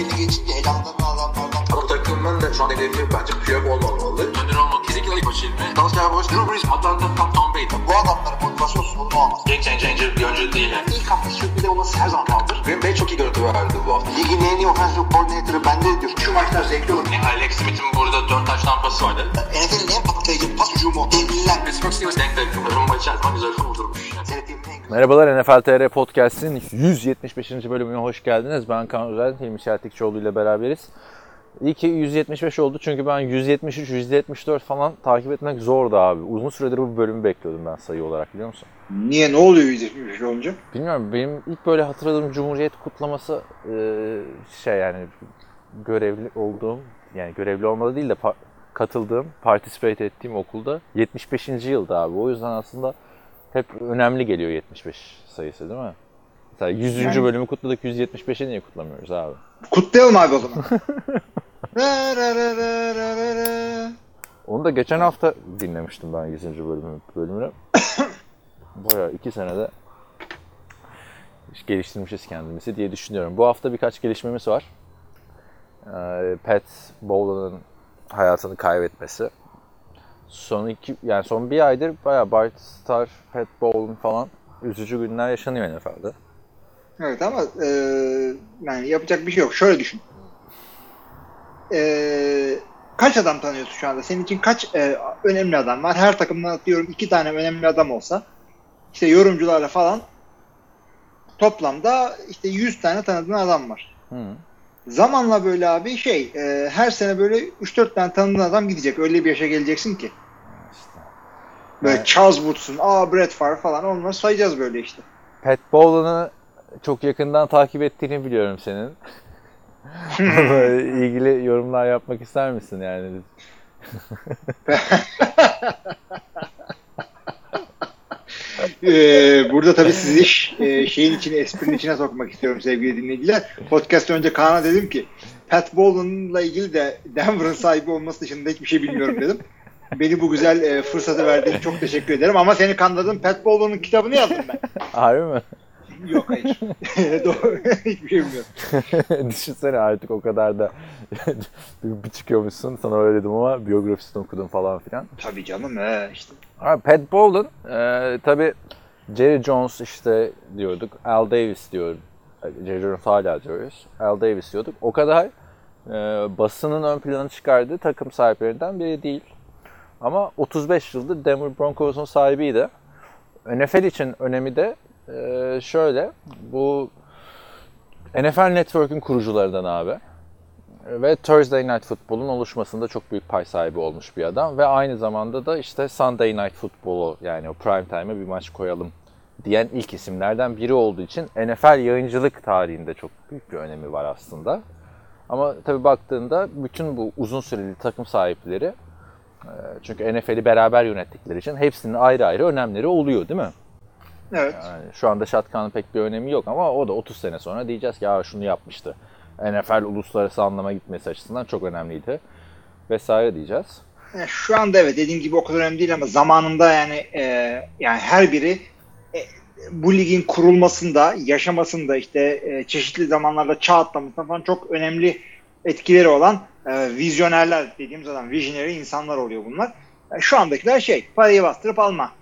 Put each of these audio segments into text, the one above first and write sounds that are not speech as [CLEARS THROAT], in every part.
belli geçince elamdan adamlardan Ama takımın da şu an hedefi bence Piyok olmamalı. Önder olmak kesinlikle ilk başı ilmi. Dallas Cowboys, Drew Brees, Atlanta, Tom, Tom Brady. bu adamların motivasyon sorunu olmaz. Game changer bir oyuncu değil. Yani. İlk hafta sürpriz olması her zaman kaldır. Green Bay çok iyi görüntü verdi bu hafta. Ligin en iyi offensive coordinator'ı bende diyor. Şu maçlar zevkli olur. Yani Alex Smith'in burada 4 taş tampası vardı. NFL'in en patlayıcı pas hücumu. Devliler. Pittsburgh Steelers denk denk. Rumba içerisinde güzel kurdurmuş. Yani. Merhabalar NFL TR Podcast'in 175. bölümüne hoş geldiniz. Ben Kaan Özel, Hilmi Çeltikçioğlu ile beraberiz. İyi ki 175 oldu çünkü ben 173, 174 falan takip etmek zordu abi. Uzun süredir bu bölümü bekliyordum ben sayı olarak biliyor musun? Niye ne oluyor 175 olunca? Bilmiyorum benim ilk böyle hatırladığım Cumhuriyet kutlaması e, şey yani görevli olduğum yani görevli olmadı değil de katıldığım, participate ettiğim okulda 75. yılda abi. O yüzden aslında hep önemli geliyor 75 sayısı değil mi? Mesela 100. Yani- bölümü kutladık 175'i niye kutlamıyoruz abi? Kutlayalım abi o zaman. [LAUGHS] Onu da geçen hafta dinlemiştim ben 100. bölümü, bölümünü. [COUGHS] Bayağı iki senede geliştirmişiz kendimizi diye düşünüyorum. Bu hafta birkaç gelişmemiz var. Ee, Pat Bowlen'ın hayatını kaybetmesi. Son iki, yani son bir aydır bayağı Bart Starr, Pat Bowlen falan üzücü günler yaşanıyor NFL'de. Evet ama e, yani yapacak bir şey yok. Şöyle düşün. E, kaç adam tanıyorsun şu anda? Senin için kaç e, önemli adam var? Her takımdan atıyorum iki tane önemli adam olsa işte yorumcularla falan toplamda işte 100 tane tanıdığın adam var. Hı. Zamanla böyle abi şey e, her sene böyle 3-4 tane tanıdığın adam gidecek. Öyle bir yaşa geleceksin ki. Böyle Evet. Charles Woods'un, aa Brett Favre falan onları sayacağız böyle işte. Pat Bowlen'ı çok yakından takip ettiğini biliyorum senin. [LAUGHS] Onunla ilgili yorumlar yapmak ister misin yani? [LAUGHS] Ee, burada tabii sizi e, şeyin içine, esprinin içine sokmak istiyorum sevgili dinleyiciler. Podcast önce Kaan'a dedim ki Pat Bowlen'la ilgili de Denver'ın sahibi olması dışında hiçbir şey bilmiyorum dedim. Beni bu güzel e, fırsatı verdiğin çok teşekkür ederim. Ama seni kandırdım. Pat Bowlen'ın kitabını yazdım ben. Harbi mi? Yok hayır. [LAUGHS] Doğru. Hiçbir şey bilmiyorum. [LAUGHS] Düşünsene artık o kadar da [LAUGHS] bir çıkıyormuşsun. Sana öyle dedim ama biyografisini okudum falan filan. Tabii canım he işte. Abi Pat Bowlen e, tabi Jerry Jones işte diyorduk. Al Davis diyorduk. Jerry Jones hala diyoruz. Al Davis diyorduk. O kadar e, basının ön plana çıkardığı takım sahiplerinden biri değil. Ama 35 yıldır Denver Broncos'un sahibiydi. NFL için önemi de e, şöyle. Bu NFL Network'ün kurucularından abi. Ve Thursday Night Football'un oluşmasında çok büyük pay sahibi olmuş bir adam. Ve aynı zamanda da işte Sunday Night Football'u yani o prime time'e bir maç koyalım diyen ilk isimlerden biri olduğu için NFL yayıncılık tarihinde çok büyük bir önemi var aslında. Ama tabii baktığında bütün bu uzun süreli takım sahipleri çünkü NFL'i beraber yönettikleri için hepsinin ayrı ayrı önemleri oluyor değil mi? Evet. Yani şu anda Şatkan'ın pek bir önemi yok ama o da 30 sene sonra diyeceğiz ki ya şunu yapmıştı. NFL uluslararası anlama gitmesi açısından çok önemliydi vesaire diyeceğiz. Yani şu anda evet dediğim gibi o kadar önemli değil ama zamanında yani e, yani her biri e, bu ligin kurulmasında, yaşamasında işte e, çeşitli zamanlarda çağ atlamasında falan çok önemli etkileri olan e, vizyonerler dediğimiz adam, visionary insanlar oluyor bunlar. E, şu andakiler şey, parayı bastırıp alma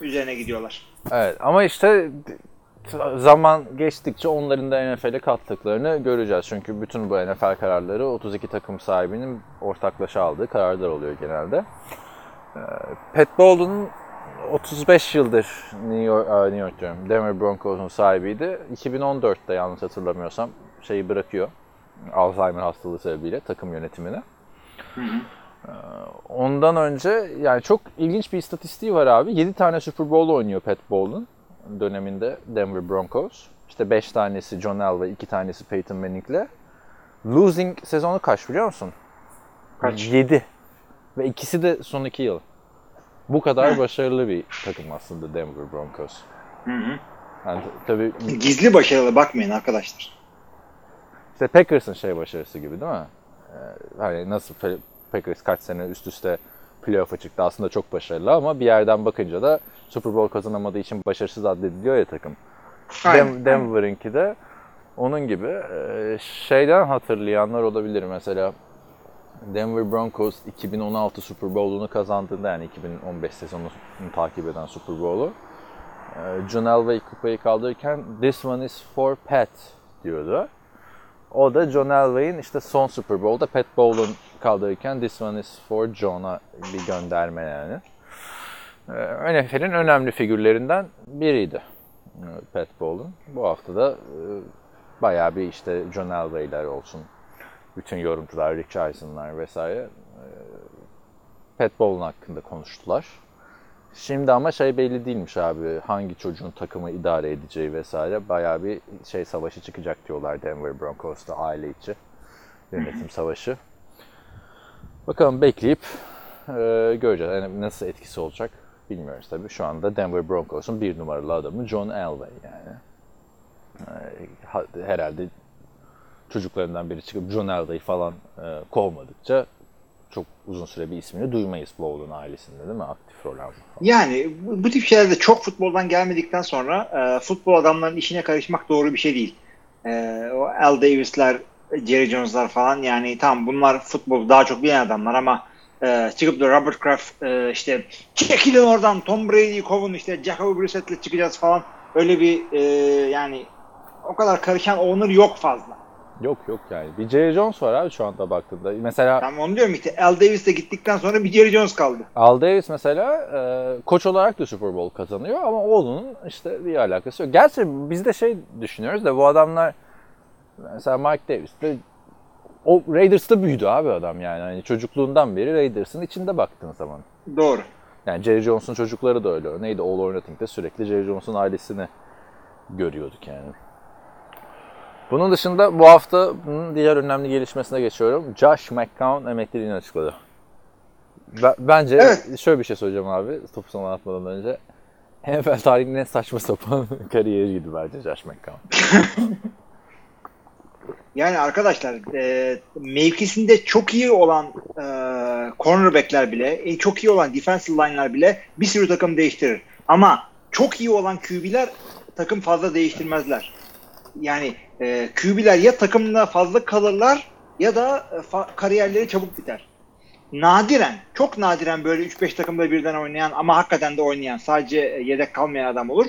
üzerine gidiyorlar. Evet ama işte zaman geçtikçe onların da NFL'e kattıklarını göreceğiz. Çünkü bütün bu NFL kararları 32 takım sahibinin ortaklaşa aldığı kararlar oluyor genelde. Ee, Pat Bowlen'ın 35 yıldır New York, New York diyorum, Denver Broncos'un sahibiydi. 2014'te yanlış hatırlamıyorsam şeyi bırakıyor. Alzheimer hastalığı sebebiyle takım yönetimini. Ee, Ondan önce yani çok ilginç bir istatistiği var abi. 7 tane Super Bowl oynuyor Pat Bowlen döneminde Denver Broncos. İşte 5 tanesi John Elway, 2 tanesi Peyton Manning'le. Losing sezonu kaç biliyor musun? Kaç? 7. Ve ikisi de son 2 yıl. Bu kadar başarılı bir takım aslında Denver Broncos. Yani t- tabii Gizli başarılı bakmayın arkadaşlar. İşte Packers'ın şey başarısı gibi değil mi? Ee, hani nasıl Packers kaç sene üst üste playoff'a çıktı aslında çok başarılı ama bir yerden bakınca da Super Bowl kazanamadığı için başarısız addediliyor ya takım. Dem- Denver'ınki de Onun gibi e, şeyden hatırlayanlar olabilir mesela Denver Broncos 2016 Super Bowl'unu kazandığında yani 2015 sezonunu takip eden Super Bowl'u e, John Elway kupayı kaldırırken This one is for Pat diyordu. O da John Elway'in işte son Super Bowl'da Pat Bowlen kaldırırken This one is for John'a bir gönderme yani. E, NFL'in önemli figürlerinden biriydi e, Pat Bowlen. Bu hafta da e, bayağı bir işte John Elway'ler olsun, bütün yorumcular, Rich Eisen'lar vesaire e, Pat Bowlen hakkında konuştular. Şimdi ama şey belli değilmiş abi hangi çocuğun takımı idare edeceği vesaire bayağı bir şey savaşı çıkacak diyorlar Denver Broncos'ta aile içi yönetim savaşı. Bakalım bekleyip e, göreceğiz. Yani nasıl etkisi olacak bilmiyoruz tabii. Şu anda Denver Broncos'un bir numaralı adamı John Elway yani. E, herhalde çocuklarından biri çıkıp John Elway falan e, kovmadıkça çok uzun süre bir ismini duymayız Bowlen ailesinde değil mi? Aktif rol falan. Yani bu, tip şeylerde çok futboldan gelmedikten sonra e, futbol adamlarının işine karışmak doğru bir şey değil. E, o Al Davis'ler, Jerry Jones'lar falan yani tamam bunlar futbol daha çok bilen adamlar ama e, çıkıp da Robert Kraft e, işte çekilin oradan Tom Brady'yi kovun işte Jacoby Brissett'le çıkacağız falan öyle bir e, yani o kadar karışan owner yok fazla. Yok yok yani. Bir Jerry Jones var abi şu anda baktığında. Mesela Tamam onu diyorum işte Al Davis de gittikten sonra bir Jerry Jones kaldı. Al Davis mesela e, koç olarak da Super Bowl kazanıyor ama oğlunun işte bir alakası yok. Gerçi biz de şey düşünüyoruz da bu adamlar mesela Mike Davis de o Raiders'ta büyüdü abi adam yani. Hani çocukluğundan beri Raiders'ın içinde baktığın zaman. Doğru. Yani Jerry Jones'un çocukları da öyle. Neydi All or Nothing'de sürekli Jerry Jones'un ailesini görüyorduk yani. Bunun dışında bu hafta diğer önemli gelişmesine geçiyorum. Josh McCown emekliliğini açıkladı. Ben- Bence Evet. şöyle bir şey söyleyeceğim abi topu sana atmadan önce. NFL tarihinin en saçma sapan [LAUGHS] kariyeriydi bence Josh McCown. [LAUGHS] Yani arkadaşlar e, mevkisinde çok iyi olan e, cornerbackler bile, e, çok iyi olan defensive line'lar bile bir sürü takım değiştirir. Ama çok iyi olan QB'ler takım fazla değiştirmezler. Yani e, QB'ler ya takımda fazla kalırlar ya da e, kariyerleri çabuk biter. Nadiren, çok nadiren böyle 3-5 takımda birden oynayan ama hakikaten de oynayan, sadece e, yedek kalmayan adam olur.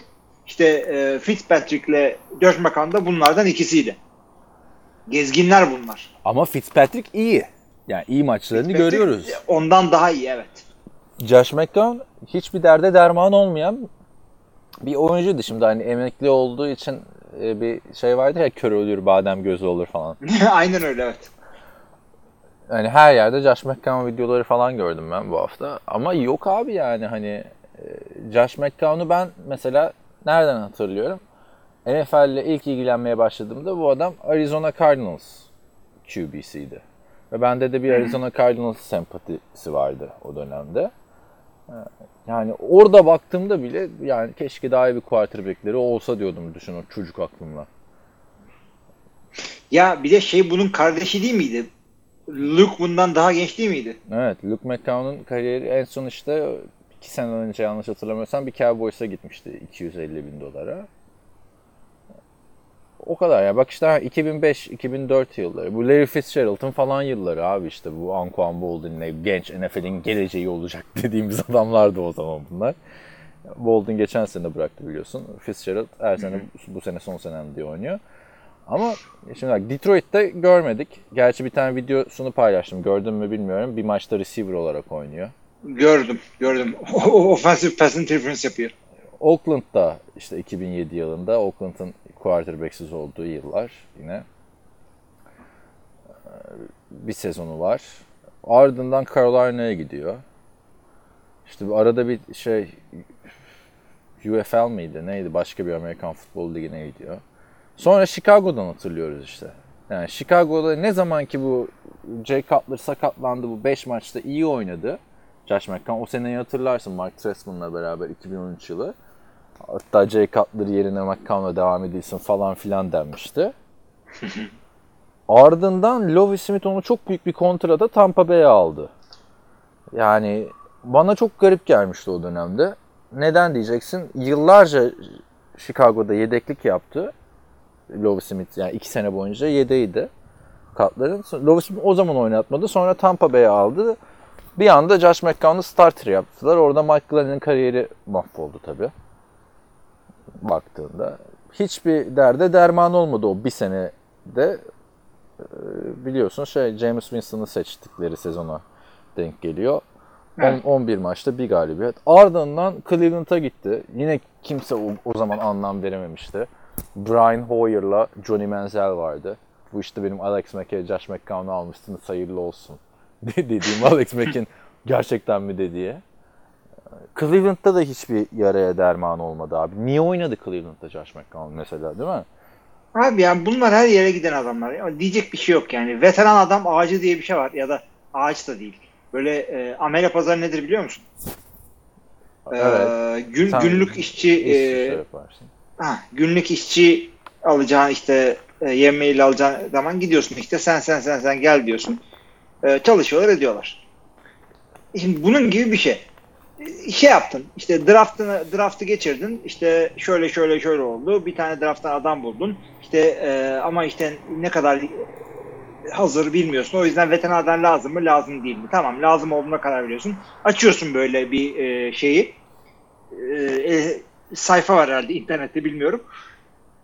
İşte e, Fitzpatrick'le Josh McCown da bunlardan ikisiydi. Gezginler bunlar. Ama Fitzpatrick iyi. Yani iyi maçlarını görüyoruz. Ondan daha iyi evet. Josh McCown hiçbir derde derman olmayan bir oyuncuydu. Şimdi hani emekli olduğu için e, bir şey vardır ya kör ölür badem gözü olur falan. [LAUGHS] Aynen öyle evet. Yani her yerde Josh McCown videoları falan gördüm ben bu hafta. Ama yok abi yani hani e, Josh McCown'u ben mesela nereden hatırlıyorum? NFL ile ilk ilgilenmeye başladığımda bu adam Arizona Cardinals QB'siydi. Ve bende de bir Arizona Cardinals sempatisi vardı o dönemde. Yani orada baktığımda bile yani keşke daha iyi bir quarterback'leri olsa diyordum düşün o çocuk aklımla. Ya bir de şey bunun kardeşi değil miydi? Luke bundan daha genç değil miydi? Evet, Luke McCown'un kariyeri en son işte iki sene önce yanlış hatırlamıyorsam bir Cowboys'a gitmişti 250 bin dolara. O kadar ya. Bak işte 2005-2004 yılları. Bu Larry Fitzgerald'ın falan yılları abi işte bu Anquan Boldin'le genç NFL'in geleceği olacak [LAUGHS] dediğimiz adamlardı o zaman bunlar. Bolden geçen sene bıraktı biliyorsun. Fitzgerald her sene bu sene son senem diye oynuyor. Ama şimdi bak Detroit'te görmedik. Gerçi bir tane videosunu paylaştım. Gördün mü bilmiyorum. Bir maçta receiver olarak oynuyor. Gördüm, gördüm. [LAUGHS] Offensive pass interference yapıyor. Oakland'da işte 2007 yılında Oakland'ın quarterback'siz olduğu yıllar yine Ee, bir sezonu var. Ardından Carolina'ya gidiyor. İşte arada bir şey UFL miydi neydi başka bir Amerikan futbol ligine gidiyor. Sonra Chicago'dan hatırlıyoruz işte. Yani Chicago'da ne zaman ki bu Jay Cutler sakatlandı bu 5 maçta iyi oynadı. Josh McCown o seneyi hatırlarsın Mark Trestman'la beraber 2013 yılı. Hatta Jay Cutler yerine McCown'la devam edilsin falan filan denmişti. [LAUGHS] Ardından Lovie Smith onu çok büyük bir kontrada Tampa Bay'e aldı. Yani bana çok garip gelmişti o dönemde. Neden diyeceksin? Yıllarca Chicago'da yedeklik yaptı. Lovie Smith yani iki sene boyunca yedeydi katların. Lovie Smith o zaman oynatmadı. Sonra Tampa Bay'e aldı. Bir anda Josh McCown'u starter yaptılar. Orada Mike Glenn'in kariyeri mahvoldu tabii. Baktığında. Hiçbir derde derman olmadı o bir senede. Ee, biliyorsun şey James Winston'ı seçtikleri sezona denk geliyor. Evet. 10 11 maçta bir galibiyet. Ardından Cleveland'a gitti. Yine kimse o, o zaman anlam verememişti. Brian Hoyer'la Johnny Manziel vardı. Bu işte benim Alex Mack'e Josh McCown'u almışsınız hayırlı olsun [LAUGHS] dediğim Alex Mack'in gerçekten mi dediği. Cleveland'da da hiçbir yaraya derman olmadı abi. Niye oynadı Cleveland'da Josh McCown mesela değil mi? Abi yani bunlar her yere giden adamlar. Ya diyecek bir şey yok yani. Veteran adam ağacı diye bir şey var ya da ağaç da değil. Böyle e, amele pazarı nedir biliyor musun? Ee, gün, Sen günlük işçi İş e, şey yaparsın. ha, günlük işçi alacağın işte e, yemeğiyle alacağın zaman gidiyorsun işte sen sen sen sen gel diyorsun. E, çalışıyorlar ediyorlar. Şimdi bunun gibi bir şey. Şey yaptın işte draftını draftı geçirdin işte şöyle şöyle şöyle oldu bir tane drafttan adam buldun işte e, ama işte ne kadar hazır bilmiyorsun o yüzden veteran adam lazım mı lazım değil mi tamam lazım olduğuna karar veriyorsun açıyorsun böyle bir e, şeyi e, e, sayfa var herhalde internette bilmiyorum.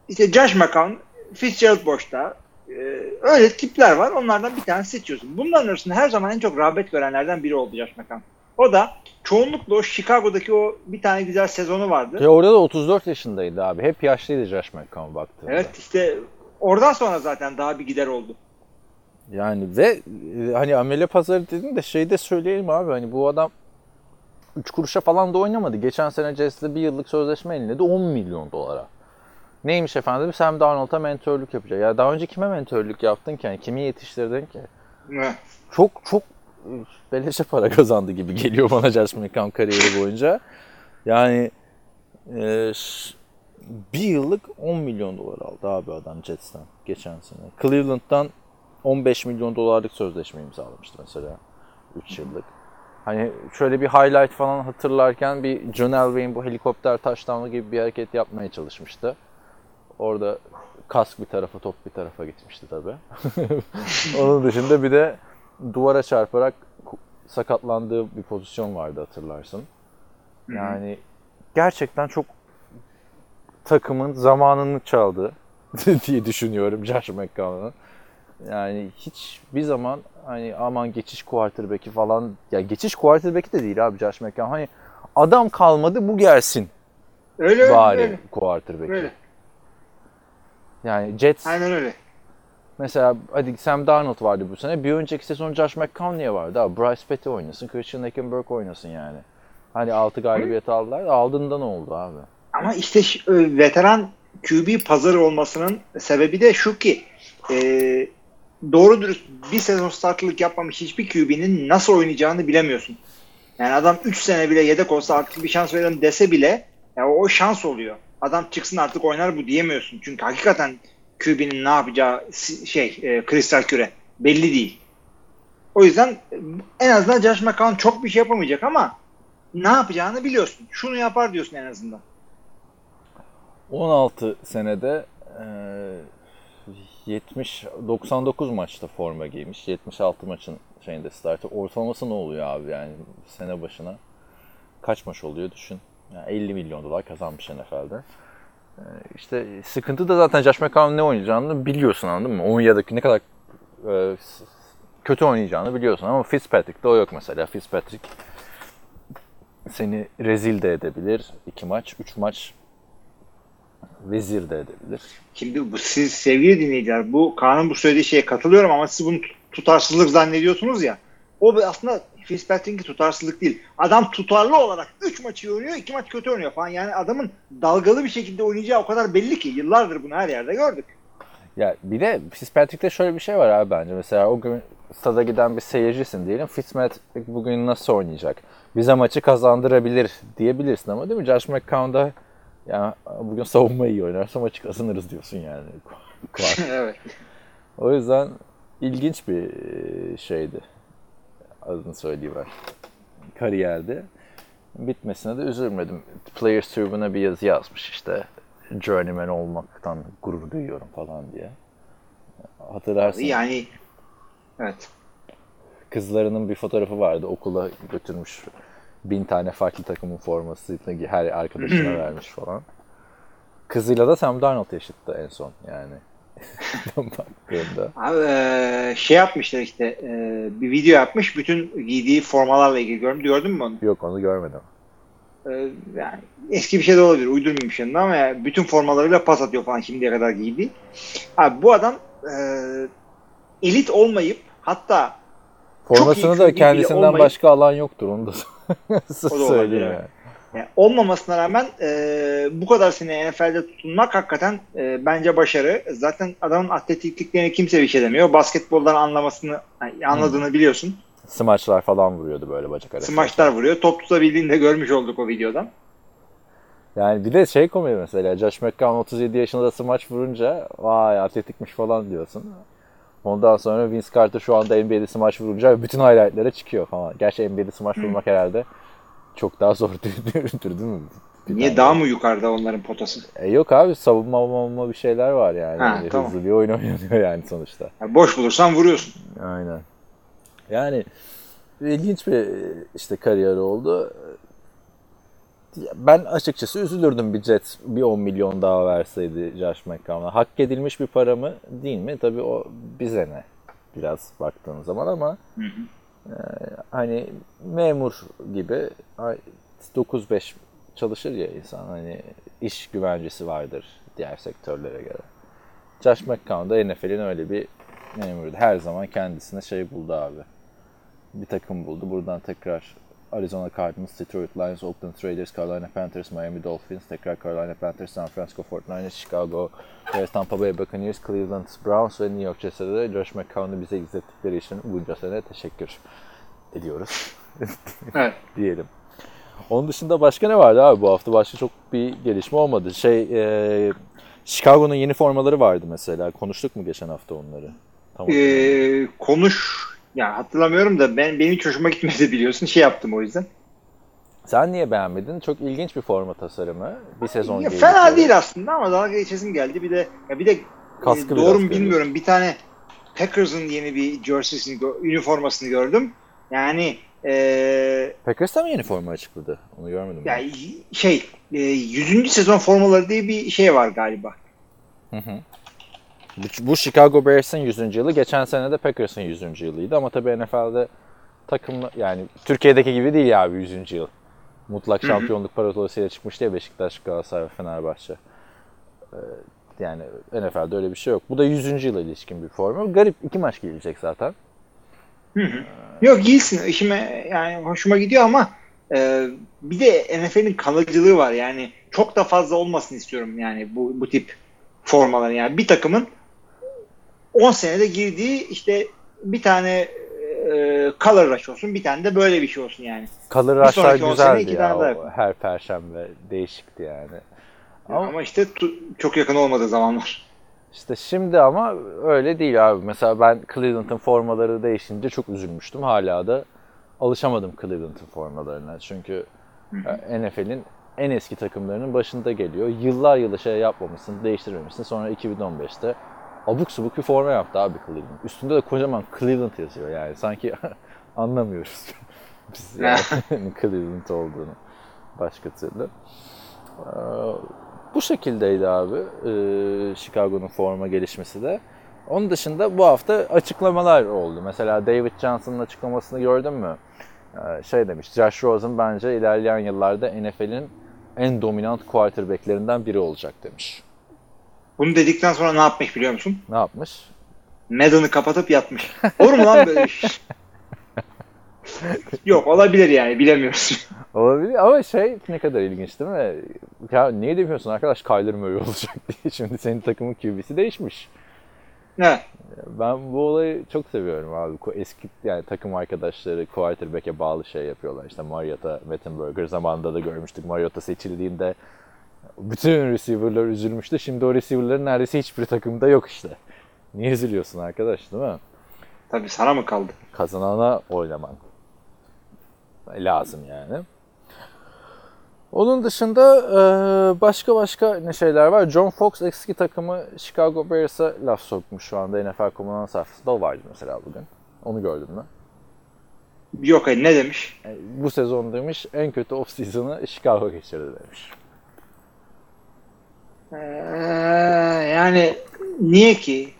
İşte Josh McCown, Fitzgerald boşta. e, öyle tipler var. Onlardan bir tane seçiyorsun. Bunların arasında her zaman en çok rağbet görenlerden biri oldu Josh McCown. O da çoğunlukla o Chicago'daki o bir tane güzel sezonu vardı. Ve orada da 34 yaşındaydı abi. Hep yaşlıydı Josh McCown baktığında. Evet işte oradan sonra zaten daha bir gider oldu. Yani ve e, hani amele pazarı dedin de şey de söyleyelim abi hani bu adam 3 kuruşa falan da oynamadı. Geçen sene Jets'le bir yıllık sözleşme elinde de 10 milyon dolara. Neymiş efendim? Sam Darnold'a mentörlük yapacak. Ya daha önce kime mentörlük yaptın ki? Yani kimi yetiştirdin ki? Evet. Çok çok beleşe para kazandı gibi geliyor bana Josh McCown kariyeri boyunca. Yani e, bir yıllık 10 milyon dolar aldı abi adam Jets'ten geçen sene. Cleveland'dan 15 milyon dolarlık sözleşme imzalamıştı mesela 3 yıllık. Hani şöyle bir highlight falan hatırlarken bir John Elway'in bu helikopter taşlamlı gibi bir hareket yapmaya çalışmıştı. Orada kask bir tarafa, top bir tarafa gitmişti tabii. [LAUGHS] Onun dışında bir de duvara çarparak sakatlandığı bir pozisyon vardı hatırlarsın. Yani gerçekten çok takımın zamanını çaldı [LAUGHS] diye düşünüyorum Josh McCown'un. Yani hiç bir zaman hani aman geçiş quarterback'i falan ya geçiş quarterback'i de değil abi Josh McCown. Hani adam kalmadı bu gelsin Öyle öyle. bari öyle. quarterback'i. Öyle. Yani Jets Aynen öyle. Mesela hadi Sam Darnold vardı bu sene. Bir önceki sezon Josh McCown niye vardı abi? Bryce Petty oynasın, Christian Hackenberg oynasın yani. Hani 6 galibiyet aldılar. Aldığında ne oldu abi? Ama işte veteran QB pazarı olmasının sebebi de şu ki e, doğru dürüst bir sezon startlık yapmamış hiçbir QB'nin nasıl oynayacağını bilemiyorsun. Yani adam 3 sene bile yedek olsa artık bir şans verelim dese bile ya o şans oluyor. Adam çıksın artık oynar bu diyemiyorsun. Çünkü hakikaten QB'nin ne yapacağı şey e, kristal küre belli değil. O yüzden en azından Josh McCown çok bir şey yapamayacak ama ne yapacağını biliyorsun. Şunu yapar diyorsun en azından. 16 senede e, 70 99 maçta forma giymiş. 76 maçın şeyinde starter. Ortalaması ne oluyor abi yani sene başına? Kaç maç oluyor düşün. Yani 50 milyon dolar kazanmış NFL'de. E, işte sıkıntı da zaten Josh McCown ne oynayacağını biliyorsun anladın mı? Onun ya da ne kadar e, kötü oynayacağını biliyorsun ama Fitzpatrick'te o yok mesela. Fitzpatrick seni rezil de edebilir. 2 maç, 3 maç vezir de edebilir. Şimdi bu siz sevgili dinleyiciler bu Kaan'ın bu söylediği şeye katılıyorum ama siz bunu tut- tutarsızlık zannediyorsunuz ya. O bir aslında Fitzpatrick'in tutarsızlık değil. Adam tutarlı olarak 3 maçı oynuyor, 2 maç kötü oynuyor falan. Yani adamın dalgalı bir şekilde oynayacağı o kadar belli ki. Yıllardır bunu her yerde gördük. Ya bir de Fitzpatrick'te şöyle bir şey var abi bence. Mesela o gün stada giden bir seyircisin diyelim. Fitzpatrick bugün nasıl oynayacak? Bize maçı kazandırabilir diyebilirsin ama değil mi? Josh McCown'da ya bugün savunma iyi oynarsa maçı kazanırız diyorsun yani. [LAUGHS] evet. o yüzden ilginç bir şeydi. Adını söyleyiver. Kariyerdi. Bitmesine de üzülmedim. Players Tribune'a bir yazı yazmış işte. journeyman olmaktan gurur duyuyorum falan diye. Hatırlarsın. Yani evet. Kızlarının bir fotoğrafı vardı. Okula götürmüş. Bin tane farklı takımın formasını her arkadaşına [CLEARS THROAT] vermiş falan. Kızıyla da Sam Darnold yaşıttı en son yani. Baktığımda. Abi, e, şey yapmışlar işte e, bir video yapmış. Bütün giydiği formalarla ilgili gördüm. Gördün mü onu? Yok onu görmedim. E, yani eski bir şey de olabilir. Uydurmayayım şimdi ama yani bütün formalarıyla pas atıyor falan şimdiye kadar giydiği. Abi bu adam e, elit olmayıp hatta Formasını da kendisinden olmayıp- başka alan yoktur onu da [LAUGHS] da söyleyeyim yani. Yani olmamasına rağmen e, bu kadar sene NFL'de tutunmak hakikaten e, bence başarı. Zaten adamın atletikliklerini kimse bir şey demiyor. Basketboldan anlamasını yani anladığını biliyorsun. Smaçlar falan vuruyordu böyle bacak arası. Smaçlar vuruyor. Top tutabildiğini de görmüş olduk o videodan. Yani bir de şey komedi mesela Josh McCown 37 yaşında smaç vurunca vay atletikmiş falan diyorsun. Ondan sonra Vince Carter şu anda NBA'de smaç vurunca bütün highlightlara çıkıyor falan. Gerçi NBA'de smaç vurmak herhalde çok daha zor değil mi? Bir Niye daha mı yukarıda onların potası? E yok abi savunma savunma bir şeyler var yani. Ha, Hızlı tamam. bir oyun [LAUGHS] oynanıyor yani sonuçta. Yani boş bulursan vuruyorsun. Aynen. Yani ilginç bir işte kariyer oldu. Ben açıkçası üzülürdüm bir Jets bir 10 milyon daha verseydi Josh McCown'a. Hak edilmiş bir para mı değil mi? Tabii o bize ne biraz baktığın zaman ama e, hani memur gibi ay, 9-5 çalışır ya insan hani iş güvencesi vardır diğer sektörlere göre. Josh McCown da NFL'in öyle bir memuruydu. Her zaman kendisine şey buldu abi. Bir takım buldu. Buradan tekrar Arizona Cardinals, Detroit Lions, Oakland Raiders, Carolina Panthers, Miami Dolphins, tekrar Carolina Panthers, San Francisco 49ers, Chicago, Tampa Bay Buccaneers, Cleveland Browns ve New York Jets'e de Josh McCown'u bize izlettikleri için bunca sene teşekkür ediyoruz [LAUGHS] Evet. diyelim. Onun dışında başka ne vardı abi bu hafta? Başka çok bir gelişme olmadı. Şey, e, Chicago'nun yeni formaları vardı mesela. Konuştuk mu geçen hafta onları? Tamam. Ee, konuş ya hatırlamıyorum da ben benim hiç hoşuma gitmedi biliyorsun. Şey yaptım o yüzden. Sen niye beğenmedin? Çok ilginç bir forma tasarımı. Bir sezon Ya, fena böyle. değil aslında ama dalga geçesim geldi. Bir de ya bir de Kaskı e, doğru mu bilmiyorum. Bir tane Packers'ın yeni bir jersey'sini, üniformasını gördüm. Yani e, Packers da mı yeni forma açıkladı? Onu görmedim. ben. yani şey e, 100. sezon formaları diye bir şey var galiba. Bu, bu Chicago Bears'ın 100. yılı. Geçen sene de Packers'ın 100. yılıydı. Ama tabii NFL'de takım yani Türkiye'deki gibi değil ya abi 100. yıl. Mutlak şampiyonluk parolasıyla çıkmıştı ya Beşiktaş, Galatasaray Fenerbahçe. Ee, yani NFL'de öyle bir şey yok. Bu da 100. yıla ilişkin bir forma. Garip iki maç giyilecek zaten. Yok giysin. İşime yani hoşuma gidiyor ama e, bir de NFL'in kalıcılığı var. Yani çok da fazla olmasını istiyorum yani bu, bu tip formaların. Yani bir takımın 10 senede girdiği işte bir tane e, color rush olsun bir tane de böyle bir şey olsun yani. Color Rush'lar güzeldi ya. o her perşembe değişikti yani. Ama, Ama- işte çok yakın olmadığı zamanlar. İşte şimdi ama öyle değil abi. Mesela ben Cleveland'ın formaları değişince çok üzülmüştüm. Hala da alışamadım Cleveland'ın formalarına. Çünkü e, NFL'in en eski takımlarının başında geliyor. Yıllar yılı şey yapmamışsın, değiştirmemişsin. Sonra 2015'te abuk subuk bir forma yaptı abi Cleveland. Üstünde de kocaman Cleveland yazıyor yani. Sanki [LAUGHS] anlamıyoruz [LAUGHS] biz yani [LAUGHS] Cleveland olduğunu başka türlü. Ee, bu şekildeydi abi ee, Chicago'nun forma gelişmesi de. Onun dışında bu hafta açıklamalar oldu. Mesela David Johnson'ın açıklamasını gördün mü? Ee, şey demiş, Josh Rosen bence ilerleyen yıllarda NFL'in en dominant quarterbacklerinden biri olacak demiş. Bunu dedikten sonra ne yapmış biliyor musun? Ne yapmış? Madden'ı kapatıp yatmış. Olur mu lan böyle iş? [LAUGHS] Yok olabilir yani bilemiyoruz. Olabilir ama şey ne kadar ilginç değil mi? Ya niye demiyorsun arkadaş Kyler Murray olacak diye. [LAUGHS] Şimdi senin takımın QB'si değişmiş. ne? Ben bu olayı çok seviyorum abi. Eski yani takım arkadaşları quarterback'e bağlı şey yapıyorlar. İşte Mariota, Mettenberger zamanında da görmüştük. Mariota seçildiğinde bütün receiver'lar üzülmüştü. Şimdi o receiver'ların neredeyse hiçbir takımda yok işte. Niye üzülüyorsun arkadaş değil mi? Tabii sana mı kaldı? Kazanana oynaman lazım yani. Onun dışında e, başka başka ne şeyler var. John Fox eski takımı Chicago Bears'a laf sokmuş şu anda NFL komutan sayfasında. O vardı mesela bugün. Onu gördün mü? Yok hayır ne demiş? E, bu sezon demiş en kötü off season'ı Chicago geçirdi demiş. Ee, yani niye ki?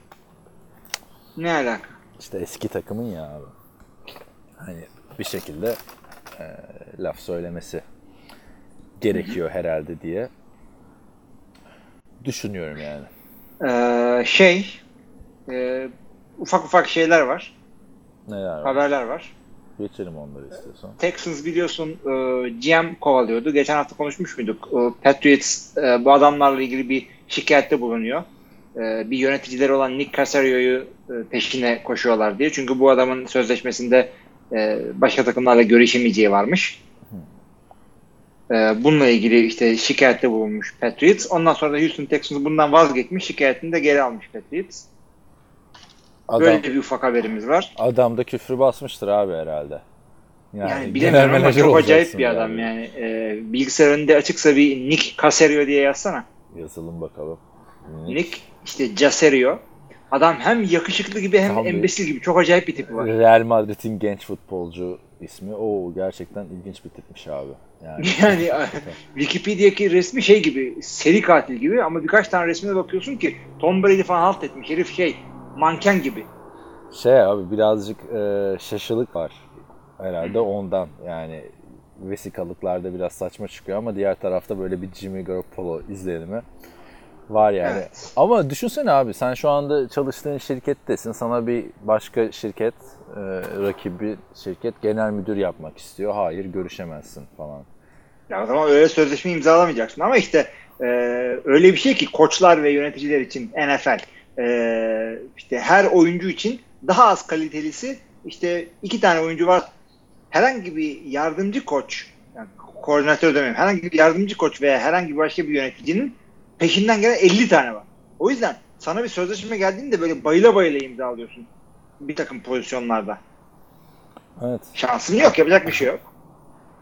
Ne alaka? İşte eski takımın ya abi. Hani bir şekilde e, laf söylemesi gerekiyor herhalde diye düşünüyorum yani. Ee, şey e, ufak ufak şeyler var. Neler var? Haberler var. Geçelim onları istiyorsan. Texans biliyorsun e, GM kovalıyordu. Geçen hafta konuşmuş muyduk? E, Patriots e, bu adamlarla ilgili bir şikayette bulunuyor. E, bir yöneticileri olan Nick Casario'yu peşine koşuyorlar diye. Çünkü bu adamın sözleşmesinde başka takımlarla görüşemeyeceği varmış. E, bununla ilgili işte şikayette bulunmuş Patriots. Ondan sonra da Houston Texans bundan vazgeçmiş. Şikayetini de geri almış Patriots. Adam, Böyle bir ufak haberimiz var. adam da küfrü basmıştır abi herhalde. Yani, genel bilemiyorum ama çok acayip bir adam yani. E, bilgisayar önünde açıksa bir Nick Casario diye yazsana. Yazalım bakalım. Nick işte Casario. Adam hem yakışıklı gibi hem Tam bir- embesil gibi. Çok acayip bir tipi var. Real Madrid'in genç futbolcu ismi. O gerçekten ilginç bir tipmiş abi. Yani [LAUGHS] Yani [LAUGHS] Wikipedia'daki resmi şey gibi seri katil gibi ama birkaç tane resmine bakıyorsun ki Tom Brady falan halt etmiş. Herif şey manken gibi. şey abi birazcık e, şaşılık var herhalde ondan. Yani vesikalıklarda biraz saçma çıkıyor ama diğer tarafta böyle bir Jimmy Garoppolo izlenimi var yani. Evet. Ama düşünsene abi sen şu anda çalıştığın şirkettesin. Sana bir başka şirket, e, rakibi şirket genel müdür yapmak istiyor. Hayır görüşemezsin falan. Ya o zaman öyle sözleşme imzalamayacaksın ama işte e, öyle bir şey ki koçlar ve yöneticiler için NFL e, işte her oyuncu için daha az kalitelisi işte iki tane oyuncu var. Herhangi bir yardımcı koç yani koordinatör demeyeyim. Herhangi bir yardımcı koç veya herhangi bir başka bir yöneticinin peşinden gelen 50 tane var. O yüzden sana bir sözleşme geldiğinde böyle bayıla bayıla imzalıyorsun bir takım pozisyonlarda. Evet. Şansın yok yapacak bir şey yok.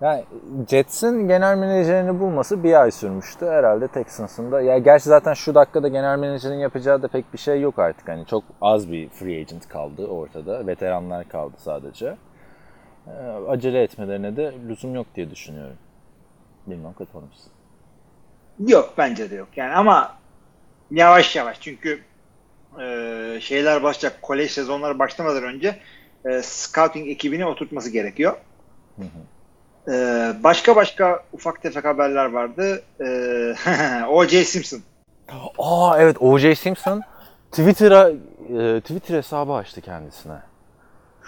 Yani Jets'in genel menajerini bulması bir ay sürmüştü. Herhalde Texans'ın da. Ya gerçi zaten şu dakikada genel menajerin yapacağı da pek bir şey yok artık. Hani çok az bir free agent kaldı ortada. Veteranlar kaldı sadece. Ee, acele etmelerine de lüzum yok diye düşünüyorum. Bilmem katılır mısın? Yok bence de yok. Yani ama yavaş yavaş çünkü e, şeyler başlayacak. Kolej sezonları başlamadan önce e, scouting ekibini oturtması gerekiyor. E, başka başka ufak tefek haberler vardı. [LAUGHS] E, O.J. Simpson. Aa evet O.J. Simpson Twitter'a e, Twitter hesabı açtı kendisine.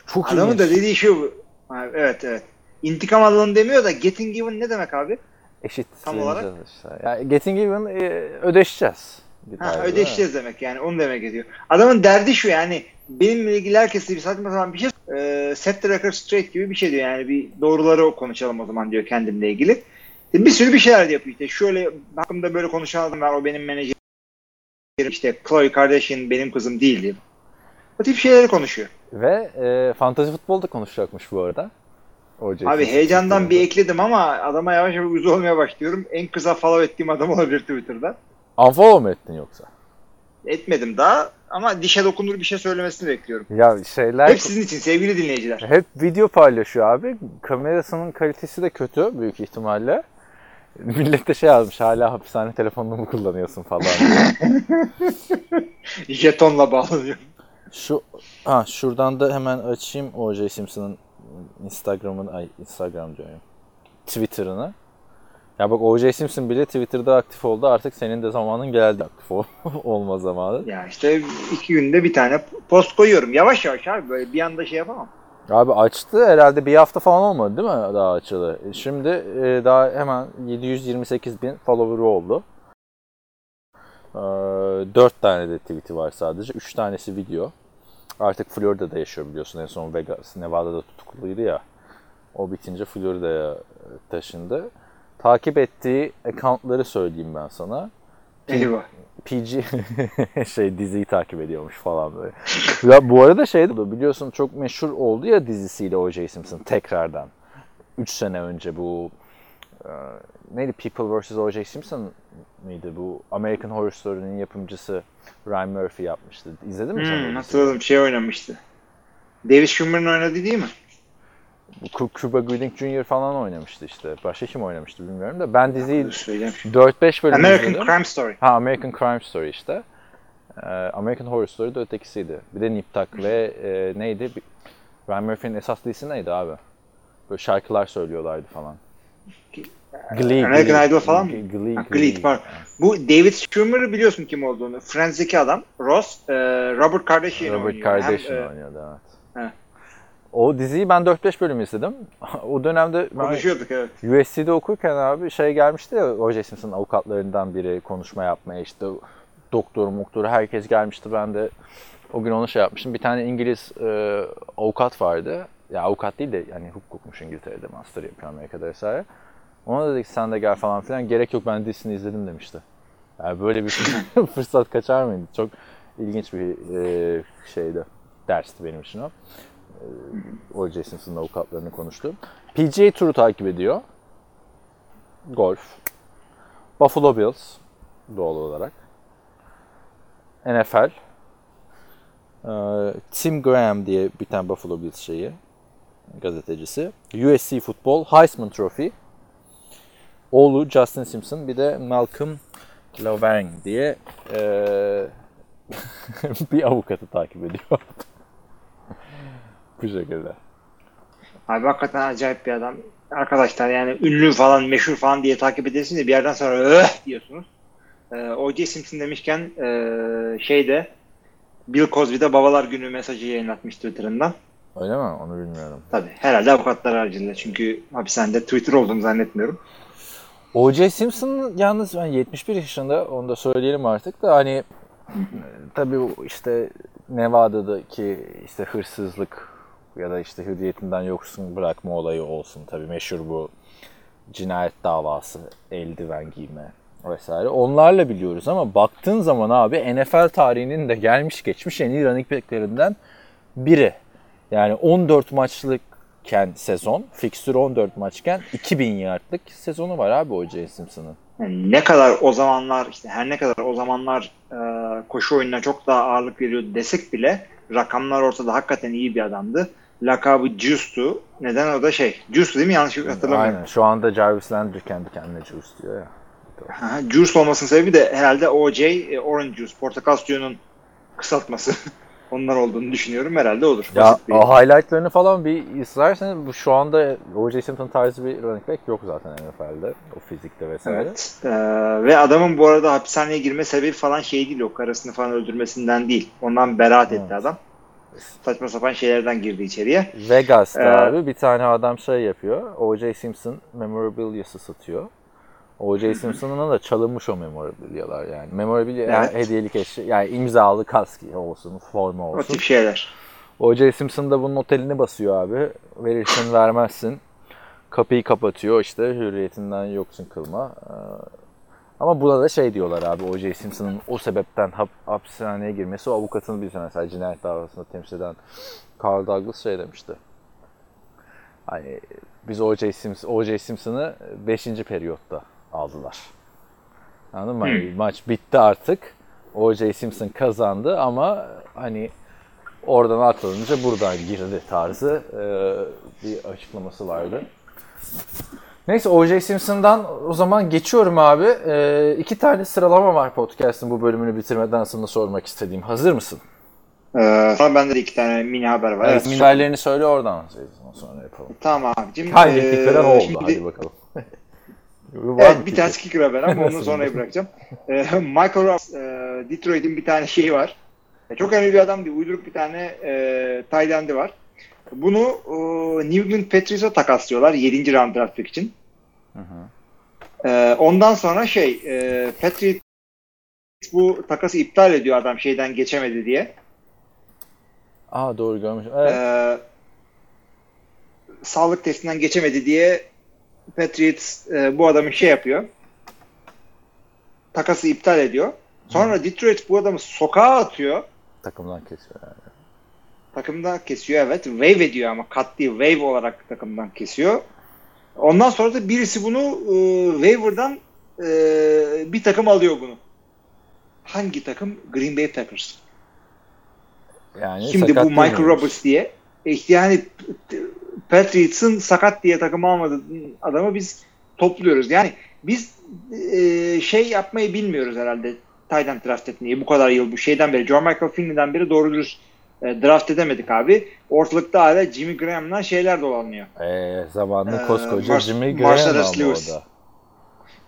Çok Adamın da dediği şu. Ha, Evet evet. İntikam alın demiyor da getting even ne demek abi? Eşit Tam olarak. işte. Yani getting even e, ödeşeceğiz. Bir Ha, ödeşeceğiz demek yani onu demek ediyor. Adamın derdi şu yani benimle ilgili herkese bir saçma sapan bir şey e, set the record straight gibi bir şey diyor yani bir doğruları konuşalım o zaman diyor kendimle ilgili. Bir sürü bir şeyler de yapıyor işte şöyle hakkımda böyle konuşan adam var o benim menajerim işte Chloe Kardashian benim kızım değil diye. O tip şeyleri konuşuyor. Ve e, fantazi futbol da konuşacakmış bu arada. O.J. Abi heyecandan bir ekledim ama adama yavaş yavaş uyuz olmaya başlıyorum. En kısa follow ettiğim adam olabilir Twitter'da. Unfollow mu ettin yoksa? Etmedim daha ama dişe dokunur bir şey söylemesini bekliyorum. Ya şeyler Hep sizin için sevgili dinleyiciler. hep video paylaşıyor abi. Kamerasının kalitesi de kötü büyük ihtimalle. Millet de şey yazmış hala hapishane telefonunu mu kullanıyorsun falan. [LAUGHS] Jetonla bağlanıyor. Şu ha şuradan da hemen açayım O.J. Simpson'ın Instagram'ın ay Instagram diyorum. Twitter'ını. Ya bak O.J. Simpson bile Twitter'da aktif oldu. Artık senin de zamanın geldi aktif ol- [LAUGHS] olma zamanı. Ya işte iki günde bir tane post koyuyorum. Yavaş yavaş abi böyle bir anda şey yapamam. Abi açtı herhalde bir hafta falan olmadı değil mi daha açılı? E, Şimdi e, daha hemen 728 bin follower'ı oldu. E, 4 tane de tweet'i var sadece. 3 tanesi video. Artık Florida'da yaşıyor biliyorsun. En son Vegas, Nevada'da tutukluydu ya. O bitince Florida'ya taşındı. Takip ettiği accountları söyleyeyim ben sana. Eyvah. PG [LAUGHS] şey diziyi takip ediyormuş falan böyle. ya bu arada şey biliyorsun çok meşhur oldu ya dizisiyle O.J. Simpson tekrardan. 3 sene önce bu e, neydi People vs. O.J. Simpson mıydı bu American Horror Story'nin yapımcısı Ryan Murphy yapmıştı. İzledin mi sen Hmm, diziyi? hatırladım şey oynamıştı. David Schwimmer'ın oynadığı değil mi? Cuba Gooding Jr. falan oynamıştı işte. Başka kim oynamıştı bilmiyorum da. Ben diziyi Dur söyleyeyim. 4-5 bölüm American izledim. Crime Story. Ha American Crime Story işte. Ee, American Horror Story de ötekisiydi. Bir de Nip Tuck ve e, neydi? Ryan Murphy'nin esas dizisi neydi abi? Böyle şarkılar söylüyorlardı falan. Glee, American Glee. Idol falan mı? Glee, Ha, Glee, pardon. Bu David Schwimmer'ı biliyorsun kim olduğunu. Friends'deki adam. Ross. e, Robert Kardashian Robert oynuyor. Kardashian Hem, e, oynuyordu evet. O diziyi ben 4-5 bölüm izledim. [LAUGHS] o dönemde konuşuyorduk evet. USC'de okurken abi şey gelmişti ya O.J. Simpson avukatlarından biri konuşma yapmaya işte doktor muktor herkes gelmişti ben de o gün onu şey yapmıştım. Bir tane İngiliz e, avukat vardı. Ya avukat değil de yani hukukmuş İngiltere'de master yapıyor Amerika'da vesaire. Ona dedik sen de gel falan filan. Gerek yok ben dizisini izledim demişti. Yani böyle bir [LAUGHS] fırsat kaçar mıydı? Çok ilginç bir e, şeydi. Dersti benim için o. E, O.J. Simpson'ın avukatlarını konuştum. PGA Tour'u takip ediyor. Golf. Buffalo Bills doğal olarak. NFL. Ee, Tim Graham diye bir tane Buffalo Bills şeyi gazetecisi. USC futbol, Heisman Trophy. Oğlu Justin Simpson bir de Malcolm Laverne diye ee, [LAUGHS] bir avukatı takip ediyor. Bu şekilde. Abi hakikaten acayip bir adam. Arkadaşlar yani ünlü falan meşhur falan diye takip edersiniz de bir yerden sonra öh diyorsunuz. Ee, O.J. Simpson demişken e, şeyde Bill Cosby'de Babalar Günü mesajı yayınlatmış Twitter'ından. Öyle mi? Onu bilmiyorum. Tabii herhalde avukatlar haricinde çünkü hapishanede Twitter olduğunu zannetmiyorum. O.J. Simpson yalnız ben 71 yaşında onu da söyleyelim artık da hani tabii işte Nevada'daki işte hırsızlık ya da işte hürriyetinden yoksun bırakma olayı olsun tabii meşhur bu cinayet davası, eldiven giyme vesaire. Onlarla biliyoruz ama baktığın zaman abi NFL tarihinin de gelmiş geçmiş en iyi running back'lerinden biri. Yani 14 maçlıkken sezon, fikstür 14 maçken 2000 yardlık sezonu var abi O.J. Simpson'ın. Yani ne kadar o zamanlar işte her ne kadar o zamanlar e, koşu oyununa çok daha ağırlık veriyordu desek bile rakamlar ortada hakikaten iyi bir adamdı. Lakabı Juice'tu. Neden o da şey? Juice'tu değil mi? Yanlış hatırlamıyorum. Aynen. Şu anda Jarvis Landry kendi kendine Juice diyor ya. Juice olmasının sebebi de herhalde OJ, e, Orange Juice, portakal suyunun kısaltması. [LAUGHS] Onlar olduğunu düşünüyorum. Herhalde odur. Ya o highlightlarını falan bir izlerseniz bu şu anda O.J. Simpson tarzı bir running back yok zaten NFL'de. O fizikte vesaire. Evet. Ee, ve adamın bu arada hapishaneye girme sebebi falan şey değil o karısını falan öldürmesinden değil. Ondan beraat etti Evet. adam. Saçma sapan şeylerden girdi içeriye. Vegas'ta Ee, abi bir tane adam şey yapıyor. O.J. Simpson memorabilia'sı satıyor. O.J. Simpson'ın da çalınmış o memorabilia'lar yani. Memorabilia Evet. hediyelik eşya yani imzalı kask olsun, forma O olsun. tip şeyler. O.J. Simpson da bunun otelini basıyor abi. Verirsin vermezsin. Kapıyı kapatıyor işte hürriyetinden yoksun kılma. Ama buna da şey diyorlar abi O.J. Simpson'ın o sebepten hap, hapishaneye girmesi o avukatını bir mesela cinayet davasında temsil eden Carl Douglas şey demişti. Hani biz O.J. Simpson, O.J. Simpson'ı 5. periyotta aldılar. Anladın mı? Hani maç bitti artık. O.J. Simpson kazandı ama hani oradan atlanınca buradan girdi tarzı bir açıklaması vardı. Neyse O.J. Simpson'dan o zaman geçiyorum abi. E, iki tane sıralama var podcast'ın bu bölümünü bitirmeden sana sormak istediğim. Hazır mısın? Ee, sonra bende de iki tane mini haber var. Evet, Evet. minvallerini söyle oradan sonra yapalım. Tamam abicim. Kaybettikleri Ee, ne oldu? şimdi- Hadi bakalım. [LAUGHS] Evet bir fikrin? tane kicker haber ama [LAUGHS] onu sonraya bırakacağım. Ee, Michael Ross, e, Detroit'in bir tane şeyi var. E, Çok önemli bir adam değil. Uyduruk bir tane e, tight var. Bunu e, New England Patriots'a takaslıyorlar 7. round draft pick için. E, ondan sonra şey e, Patriots bu takası iptal ediyor adam şeyden geçemedi diye. Aa doğru görmüşüm. Evet. Ee, sağlık testinden geçemedi diye Patriots e, bu adamı şey yapıyor. Takası iptal ediyor. Sonra Detroit bu adamı sokağa atıyor. Takımdan kesiyor yani. Takımdan kesiyor evet. Wave ediyor ama kat değil. Wave olarak takımdan kesiyor. Ondan sonra da birisi bunu e, waiver'dan e, bir takım alıyor bunu. Hangi takım? Green Bay Packers. Yani Şimdi bu Michael değilmiş. Roberts diye. E yani Patriots'ın sakat diye takım almadığı adamı biz topluyoruz. Yani biz e, şey yapmayı bilmiyoruz herhalde Titan draft etmeyi bu kadar yıl bu şeyden beri. John Michael Finley'den beri doğru dürüst e, draft edemedik abi. Ortalıkta hala Jimmy Graham'la şeyler dolanıyor. Ee, zamanında Ee, koskoca Mar- Jimmy Graham Lewis. orada.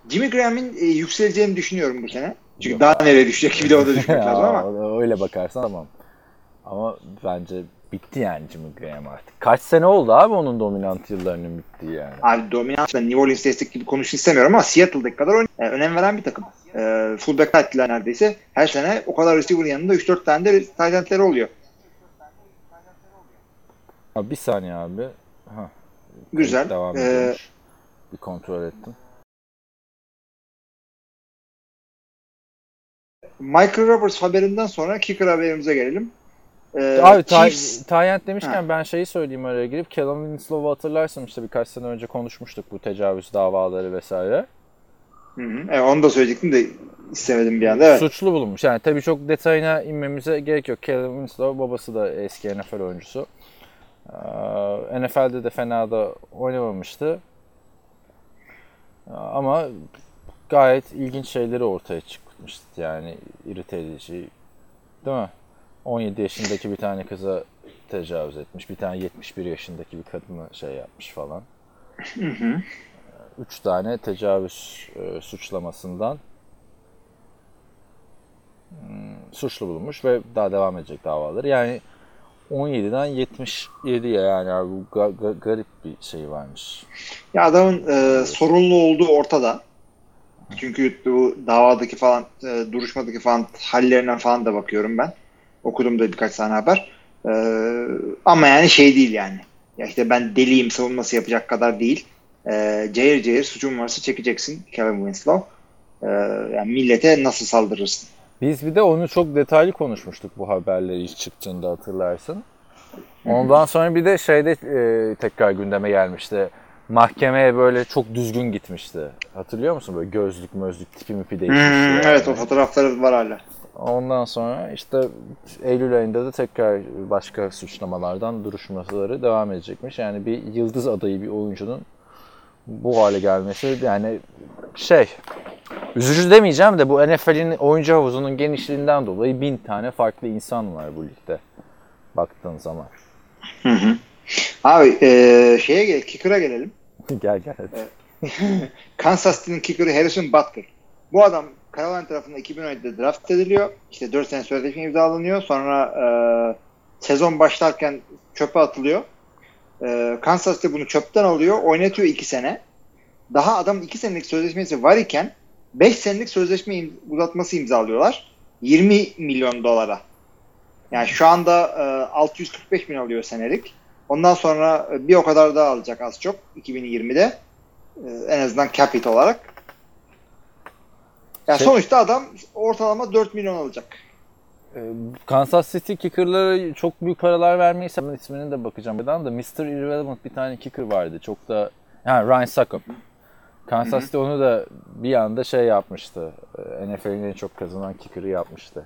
Jimmy Graham'in e, yükseleceğini düşünüyorum bu sene. Çünkü Yok. daha nereye düşecek bir de o da düşmek [LAUGHS] lazım ama. Öyle bakarsan tamam. Ama bence bitti yani Jimmy Graham artık. Kaç sene oldu abi onun dominant yıllarının bittiği yani. Abi dominansla New Orleans destek gibi konuşun istemiyorum ama Seattle'daki kadar oyn- e, önem veren bir takım. E, fullback ettiler neredeyse. Her sene o kadar receiver yanında 3-4 tane de tight oluyor. Abi bir saniye abi. Hah, Güzel. Devam E, ediyormuş. Bir kontrol ettim. Michael Roberts haberinden sonra kicker haberimize gelelim. E, Abi Chiefs- Tyent demişken Ha. ben şeyi söyleyeyim araya girip Callum Winslow'u hatırlarsın işte birkaç sene önce konuşmuştuk bu tecavüz davaları vesaire. Hı hı. E, onu da söyleyecektim de istemedim bir anda. Evet. Suçlu bulunmuş. Yani tabii çok detayına inmemize gerek yok. Callum Winslow babası da eski NFL oyuncusu. Ee, NFL'de de fena da oynamamıştı. Ee, Ama gayet ilginç şeyleri ortaya çıkmıştı. Yani irite edici. Değil mi? 17 yaşındaki bir tane kıza tecavüz etmiş. Bir tane 71 yaşındaki bir kadını şey yapmış falan. Hı hı. Üç tane tecavüz e, suçlamasından hmm, suçlu bulunmuş ve daha devam edecek davaları. Yani 17'den 77'ye yani abi bu ga- ga- garip bir şey varmış. Ya adamın e, sorunlu olduğu ortada. Çünkü bu davadaki falan, e, duruşmadaki falan hallerinden falan da bakıyorum ben. Okudum da birkaç tane haber. E, ama yani şey değil yani. Ya işte ben deliyim savunması yapacak kadar değil. E, cayır cayır suçun varsa çekeceksin Kevin Winslow. E, yani millete nasıl saldırırsın? Biz bir de onu çok detaylı konuşmuştuk bu haberleri ilk çıktığında hatırlarsın. Ondan sonra bir de şeyde e, tekrar gündeme gelmişti. Mahkemeye böyle çok düzgün gitmişti. Hatırlıyor musun? Böyle gözlük mözlük tipi mipi değişmişti. Hmm, yani. evet o fotoğrafları var hala. Ondan sonra işte Eylül ayında da tekrar başka suçlamalardan duruşmaları devam edecekmiş. Yani bir yıldız adayı bir oyuncunun bu hale gelmesi yani şey üzücü demeyeceğim de bu NFL'in oyuncu havuzunun genişliğinden dolayı bin tane farklı insan var bu ligde baktığın zaman. Hı hı. Abi e, şeye gel, kicker'a gelelim. [LAUGHS] gel gel hadi. [LAUGHS] Kansas City'nin kicker'ı Harrison Butker. Bu adam Carolina tarafından 2017'de draft ediliyor. İşte 4 sene sözleşme imzalanıyor. Sonra e, sezon başlarken çöpe atılıyor. E, Kansas City bunu çöpten alıyor. Oynatıyor 2 sene. Daha adam 2 senelik sözleşmesi var iken 5 senelik sözleşme im- uzatması imzalıyorlar. 20 milyon dolara. Yani şu anda e, 645 bin alıyor senelik. Ondan sonra e, bir o kadar daha alacak az çok 2020'de. E, en azından capita olarak. Yani Şey- sonuçta adam ortalama 4 milyon alacak. Ee, Kansas City kicker'ları çok büyük paralar vermeyi seven ismine de bakacağım. Buradan da Mr. Irrelevant bir tane kicker vardı. Çok da ha Ryan Suckup. Kansas City onu da bir anda şey yapmıştı. Ee, NFL'in en çok kazanan kicker'ı yapmıştı.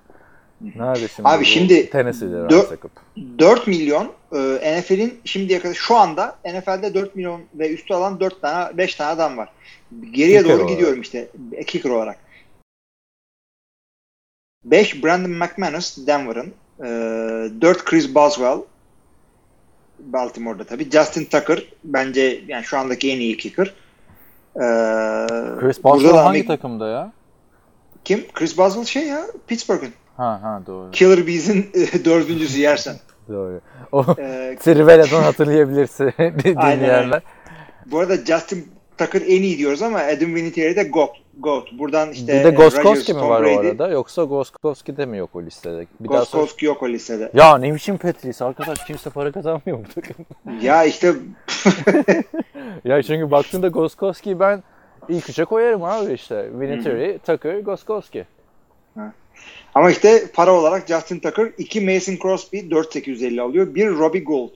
Nerede şimdi? Abi bu? şimdi Tennessee'de Ryan dö- Suckup. 4 milyon e, NFL'in şimdiye kadar şu anda NFL'de 4 milyon ve üstü alan 4 tane 5 tane adam var. Geriye Kicker doğru olarak. gidiyorum işte e, kicker olarak. 5 Brandon McManus Denver'ın. E, 4 Chris Boswell Baltimore'da tabii. Justin Tucker bence yani şu andaki en iyi kicker. E, Chris Boswell hangi Mc- takımda ya? Kim? Chris Boswell şey ya Pittsburgh'ın. Ha ha doğru. Killer Bees'in e, dördüncüsü yersen. [LAUGHS] Doğru. O E, Trivela'dan hatırlayabilirsin [LAUGHS] dinleyenler. Bu arada Justin Tucker en iyi diyoruz ama Adam Vinatieri de GOAT. GOAT. Buradan işte bir de e, Goskowski mi var Brady. o arada? Yoksa Goskowski de mi yok o listede? Bir. Goskowski yok o listede. Ya ne biçim Patrice arkadaş kimse para kazanmıyor bu [LAUGHS] takım. ya işte [LAUGHS] [LAUGHS] ya çünkü baktığında Goskowski'yi ben ilk üçe koyarım abi işte. Vinatieri, Tucker, Goskowski. ama işte para olarak Justin Tucker 2 Mason Crosby 4850 alıyor. Bir Robbie Gould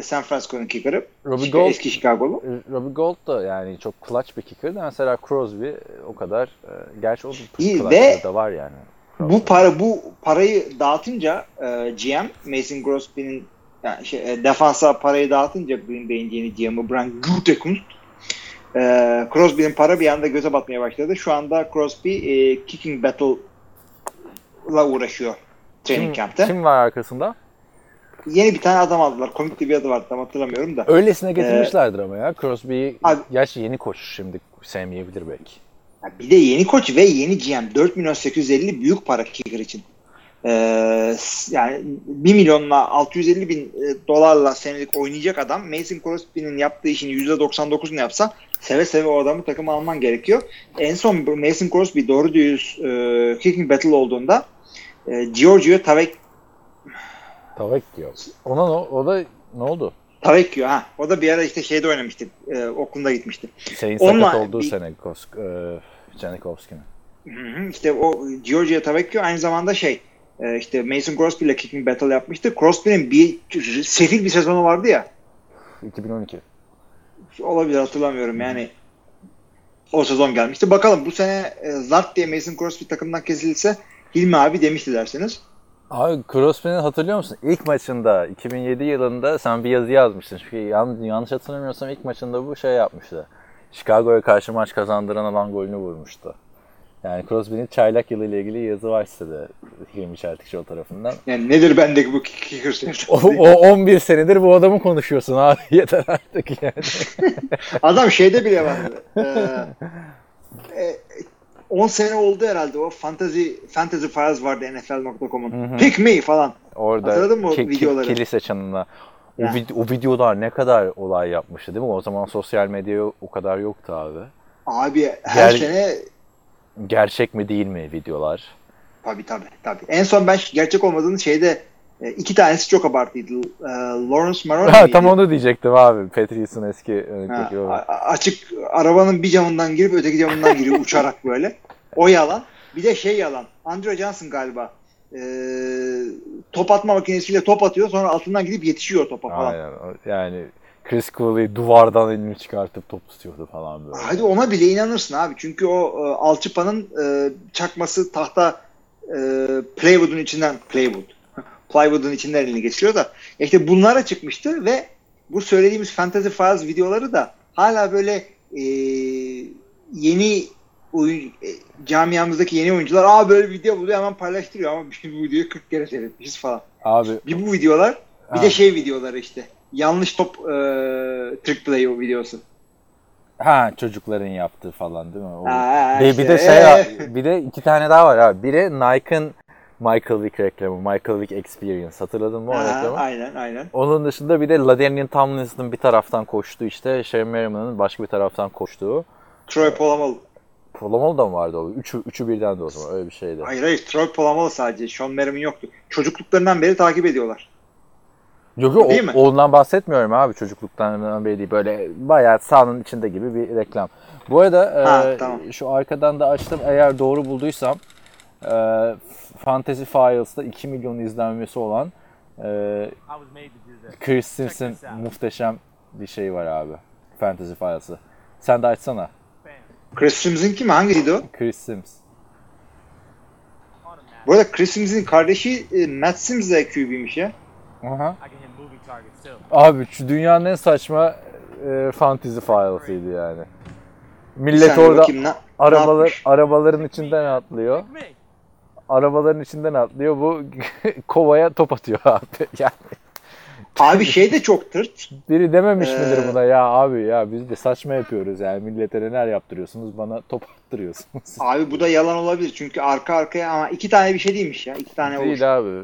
San Francisco'nun kicker'ı. Robbie Gold, Eski Chicago'lu. Robbie Gold da yani çok clutch bir kicker mesela Crosby o kadar e, gerçi o da ve da var yani. Bu para bu parayı dağıtınca e, GM Mason Crosby'nin yani şey, e, defansa parayı dağıtınca Green Bay'in yeni GM'ı Brian Gutekunst e, Crosby'nin para bir anda göze batmaya başladı. Şu anda Crosby e, kicking battle'la uğraşıyor training Kim, camp'te. kim var arkasında? Yeni bir tane adam aldılar. Komik bir adı vardı tam hatırlamıyorum da. Öylesine getirmişlerdir ama ya. Crosby'yi gerçi yeni koç şimdi sevmeyebilir belki. Ya Bir de yeni koç ve yeni GM 4 milyon 850 büyük para kicker için. Ee, yani 1 milyonla 650 bin e, dolarla senelik oynayacak adam Mason Crosby'nin yaptığı işin %99'unu yapsa seve seve o adamı takıma alman gerekiyor. En son Mason Crosby doğru düz e, kicking battle olduğunda e, Giorgio Tavek Tavekio. Ona no, o da ne oldu? Tavekio ha. O da bir ara işte şeyde oynamıştı. E, Oakland'a gitmişti. Şeyin Onunla sakat olduğu bir- sene Kosk, e, hı. İşte o Giorgio Tavecchio aynı zamanda şey e, işte Mason Crosby ile kicking battle yapmıştı. Crosby'nin bir sefil bir sezonu vardı ya. 2012. Olabilir hatırlamıyorum yani. O sezon gelmişti. Bakalım bu sene e, Zart diye Mason Crosby takımdan kesilse Hilmi abi demişti dersiniz. Abi Crosby'nin hatırlıyor musun? İlk maçında 2007 yılında sen bir yazı yazmıştın. Çünkü yan, yanlış hatırlamıyorsam ilk maçında bu şey yapmıştı. Chicago'ya karşı maç kazandıran alan golünü vurmuştu. Yani Crosby'nin çaylak yılı ile ilgili yazı var sitede Hilmi Çeltikçioğlu tarafından. Yani nedir bendeki bu kicker O, o 11 senedir bu adamı konuşuyorsun abi. [LAUGHS] Yeter artık yani. Adam şeyde bile vardı. Ee, e, 10 sene oldu herhalde o fantasy fantasy files vardı NFL.com'un. Pick me falan. Orada Hatırladın mı o ki- videoları? kilise çanına. O, vid- o videolar ne kadar olay yapmıştı değil mi? O zaman sosyal medya o kadar yoktu abi. Abi her Gel- sene Gerçek mi değil mi videolar? Tabii tabii tabii. En son ben gerçek olmadığını şeyde iki tanesi çok abartıydı. E, Lawrence Maroney Ha, tam onu diyecektim abi. Patrice'in eski a- a- açık arabanın bir camından girip öteki camından giriyor [LAUGHS] uçarak böyle. O yalan. Bir de şey yalan. Andrew Johnson galiba. E, top atma makinesiyle top atıyor sonra altından gidip yetişiyor topa falan. Aynen. Yani Chris Cooley duvardan elini çıkartıp top tutuyordu falan böyle. Hadi ona bile inanırsın abi. Çünkü o e, alçıpanın e, çakması tahta e, plywood'un içinden plywood. Plywood'un içinden elini geçiriyor da işte bunlara çıkmıştı ve bu söylediğimiz Fantasy Files videoları da hala böyle e, yeni oyun, e, camiamızdaki yeni oyuncular aa böyle bir video buluyor hemen paylaştırıyor ama biz bu videoyu 40 kere seyretmişiz falan. Abi Bir bu videolar bir Ha. de şey videoları işte. Yanlış top e, trick play videosu. ha çocukların yaptığı falan değil mi? O- Ha, bir, işte, bir de şey ee. bir de iki tane daha var abi. Biri Nike'ın Michael Vick reklamı, Michael Vick Experience. Hatırladın mı o Ha, reklamı? aynen aynen. Onun dışında bir de Ladanian Tomlinson'ın bir taraftan koştuğu işte Shane Merriman'ın başka bir taraftan koştuğu. Troy Polamalu. Polamalu da mı vardı o? Üçü, üçü birden de o zaman öyle bir şeydi. Hayır hayır Troy Polamalu sadece. Sean Merriman yoktu. Çocukluklarından beri takip ediyorlar. Yok yok Değil o- mi? ondan bahsetmiyorum abi çocukluktan beri değil. Böyle bayağı sahanın içinde gibi bir reklam. Bu arada Ha, e, tamam. şu arkadan da açtım eğer doğru bulduysam e, Fantasy Files'ta 2 milyon izlenmesi olan e. Chris out. muhteşem bir şey var abi. Fantasy Files'ı. Sen de açsana. Chris Sims'in kim? Hangisiydi o? Chris Sims. Bu arada Chris Sims'in kardeşi e, Matt Sims de QB'ymiş ya. Aha. Abi şu dünyanın en saçma e, Fantasy Files'ıydı yani. Millet orada bakayım, ne- ne arabalar yapmış? arabaların içinden atlıyor. Arabaların içinden atlıyor. Bu [LAUGHS] kovaya top atıyor [LAUGHS] abi. Yani Abi şey de çok tırt. biri dememiş Ee, midir buna ya abi ya biz de saçma yapıyoruz yani millete neler yaptırıyorsunuz bana top [LAUGHS] attırıyorsunuz. Abi bu da yalan olabilir. Çünkü arka arkaya ama iki tane bir şey değilmiş ya. İki tane olur. Değil abi.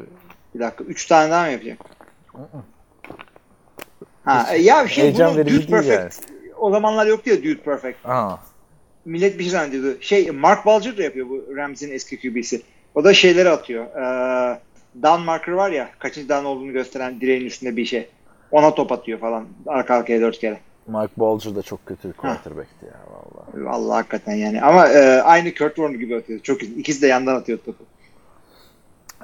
Bir dakika. Üç tane daha mı yapacak? Ha, e, ya bir şey Heyecan bunu verici Dude Perfect. O zamanlar yoktu ya Dude Perfect. Aa. millet bir şey zannediyordu. Şey Mark Bulger da yapıyor bu Rams'in eski QB'si. O da şeyleri atıyor. Ee, down marker var ya kaçıncı down olduğunu gösteren direğin üstünde bir şey. Ona top atıyor falan. Arka arkaya dört kere. Mike Bolger da çok kötü bir quarterback'ti ya vallahi. Vallahi hakikaten yani. Ama e, aynı Kurt Warner gibi atıyor. Çok İkisi de yandan atıyor topu.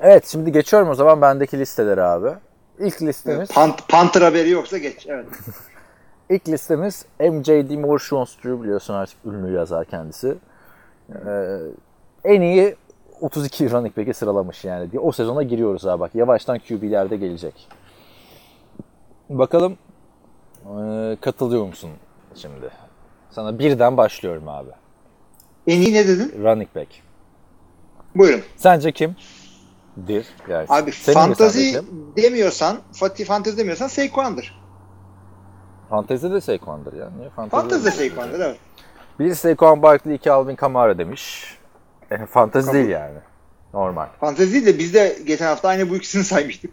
Evet şimdi geçiyorum o zaman bendeki listeleri abi. İlk listemiz Pant, Panther haberi yoksa geç. Evet. [LAUGHS] İlk listemiz MJ Moore Schuster biliyorsun artık ünlü yazar kendisi. Ee, en iyi 32 running back'i sıralamış yani diye. O sezona giriyoruz abi bak. Yavaştan QB'lerde gelecek. Bakalım katılıyor musun şimdi? Sana birden başlıyorum abi. En iyi ne dedin? Running back. Buyurun. Sence kim? Bir. Yani Abi senin fantazi demiyorsan, Fatih fantezi demiyorsan Saquon'dır. Fantezi de Saquon'dur ya. Niye? Fantezi, Fantezi de Saquon'dır evet. Bir Saquon Barkley, iki Alvin Kamara demiş. E, [LAUGHS] fantezi değil yani. Normal. Fantezi değil de biz de geçen hafta aynı bu ikisini [LAUGHS] saymıştık.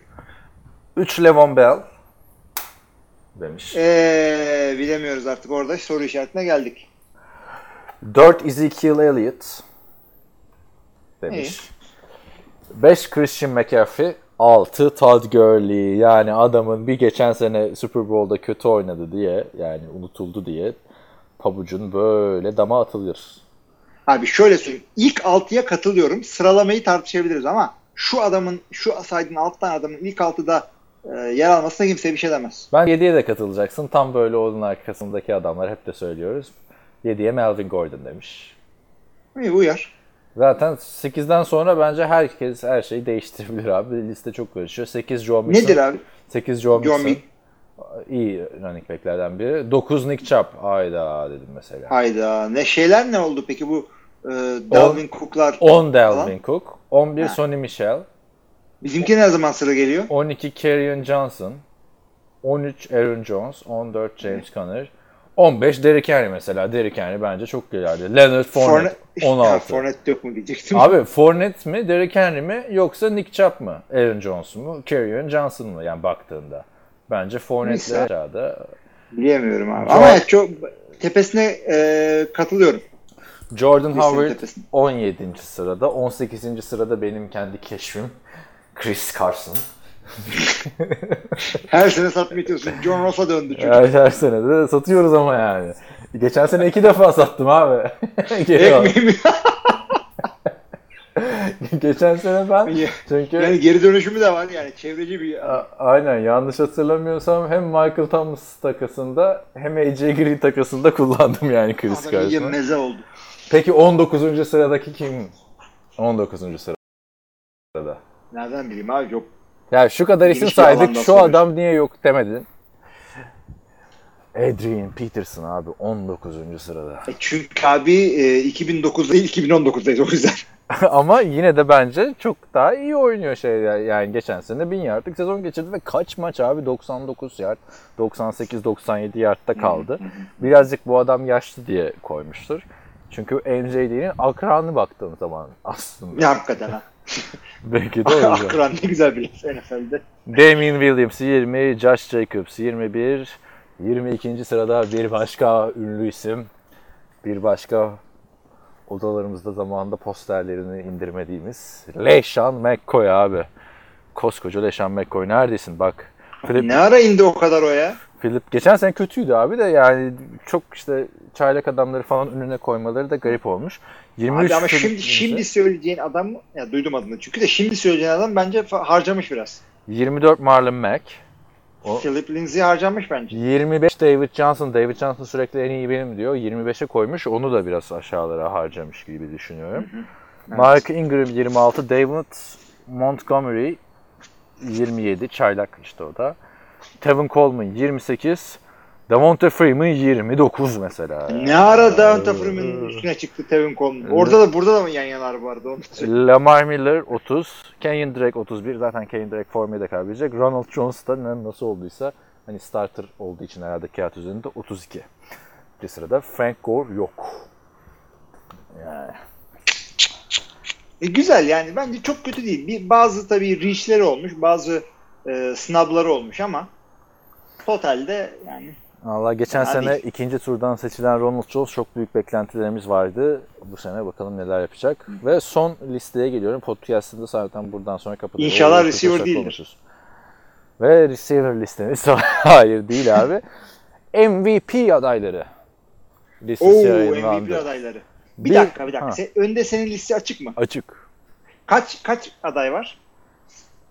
3 Levon Bell demiş. Ee, bilemiyoruz artık orada soru işaretine geldik. 4 Ezekiel Elliott demiş. 5 Christian McCaffrey, 6 Todd Gurley. Yani adamın bir geçen sene Super Bowl'da kötü oynadı diye yani unutuldu diye pabucun böyle dama atılır. Abi şöyle söyleyeyim. İlk 6'ya katılıyorum. Sıralamayı tartışabiliriz ama şu adamın, şu saydığın 6 tane adamın ilk 6'da e, yer almasına kimse bir şey demez. Ben 7'ye de katılacaksın. Tam böyle onun arkasındaki adamlar hep de söylüyoruz. 7'ye Melvin Gordon demiş. İyi uyar. Zaten 8'den sonra bence herkes her şeyi değiştirebilir abi. Liste çok karışıyor. 8 Joe Mixon. Nedir abi? 8 Joe Joe Mixon. Mixon. İyi running backlerden biri. 9 Nick Chubb. Hayda dedim mesela. Hayda. Ne şeyler ne oldu peki bu e, Dalvin Cook'lar 10 falan? Dalvin Cook. 11 Ha. Sonny Michel. Bizimki ne zaman sıra geliyor? 12 Kerryon Johnson. 13 Aaron Jones. 14 James Conner. 15 Derrick Henry mesela. Derrick Henry bence çok güzeldi. Leonard Fournette. Ha, 16. Fournette yok mu diyecektim. Abi Fournette mi, Derrick Henry mi yoksa Nick Chubb mı? Aaron Jones mu, Kerryon Johnson mu yani baktığında? Bence Fournette'le aşağıda. Bilemiyorum abi. Ama evet, çok tepesine e, katılıyorum. Jordan Howard tepesinde. 17. sırada. 18. sırada benim kendi keşfim. Chris Carson. [LAUGHS] Her sene satmaya çalışıyorsun. John Ross'a döndü çocuk. Her, her sene de satıyoruz ama yani. Geçen sene iki defa sattım abi. [LAUGHS] Ekmeğimi. [LAUGHS] Geçen sene ben çünkü yani geri dönüşümü de var yani çevreci bir A- Aynen yanlış hatırlamıyorsam hem Michael Thomas takasında hem AJ Green takasında kullandım yani Chris Carson'ı. meze oldu. Peki 19. sıradaki kim? 19. sırada. Nereden bileyim abi çok. Ya şu kadar isim Geniş saydık şu soruyorsun. adam niye yok demedin. Adrian Peterson abi 19. sırada. E çünkü abi e, 2009 değil 2019'dayız o yüzden. [LAUGHS] [LAUGHS] Ama yine de bence çok daha iyi oynuyor şey ya- yani geçen sene 1000 yardlık sezon geçirdi ve kaç maç abi 99 yard 98 97 yardta kaldı. Birazcık bu adam yaşlı diye koymuştur. Çünkü MJD'nin akranı baktığım zaman aslında. Ya hakikaten ha. [LAUGHS] Belki de o yüzden. Akran ne güzel bir NFL'de. Damien Williams 20, Josh Jacobs 21, 22. sırada bir başka ünlü isim, bir başka odalarımızda zamanında posterlerini indirmediğimiz LeSean McCoy abi. Koskoca LeSean McCoy neredesin bak. Philip, Ne ara indi o kadar o ya? Philip geçen sene kötüydü abi de yani çok işte çaylak adamları falan önüne koymaları da garip olmuş. 23 Abi ama şimdi Lindsay, şimdi söyleyeceğin adam ya duydum adını. Çünkü de şimdi söyleyeceğin adam bence harcamış biraz. 24 Marlon Mack, O- Philip Lindsay harcamış bence. 25 David Johnson. David Johnson sürekli en iyi benim diyor. 25'e koymuş. Onu da biraz aşağılara harcamış gibi düşünüyorum. Mark Ingram 26. David Montgomery 27. Çaylak işte o da. Tevin Coleman 28. Devonta Freeman 29 mesela. Ne ara Davante Freeman'ın üstüne çıktı Tevin Coleman. Orada da burada da mı yan yanar arada? Onu. Lamar Miller 30. Kenyon Drake 31. Zaten Kenyon Drake formayı da kaybedecek. Ronald Jones da ne- nasıl olduysa hani starter olduğu için herhalde kağıt üzerinde 32. Bir sırada Frank Gore yok. Yani E, güzel yani bence çok kötü değil. Bir, bazı tabii reach'leri olmuş, bazı e, snub'ları olmuş ama totalde yani Allah geçen Fena sene değil. ikinci turdan seçilen Ronald Jones çok büyük beklentilerimiz vardı. Bu sene bakalım neler yapacak. Ve son listeye geliyorum. Podcast'ında zaten buradan sonra kapatıyoruz. İnşallah Oo, receiver değildir. konuşuruz. Ve receiver listemiz [LAUGHS] hayır değil abi. MVP adayları listesi Oo yayınlandı. MVP adayları. Bir, Bir- dakika bir dakika. Ha. Sen- önde senin liste açık mı? Açık. Kaç kaç aday var?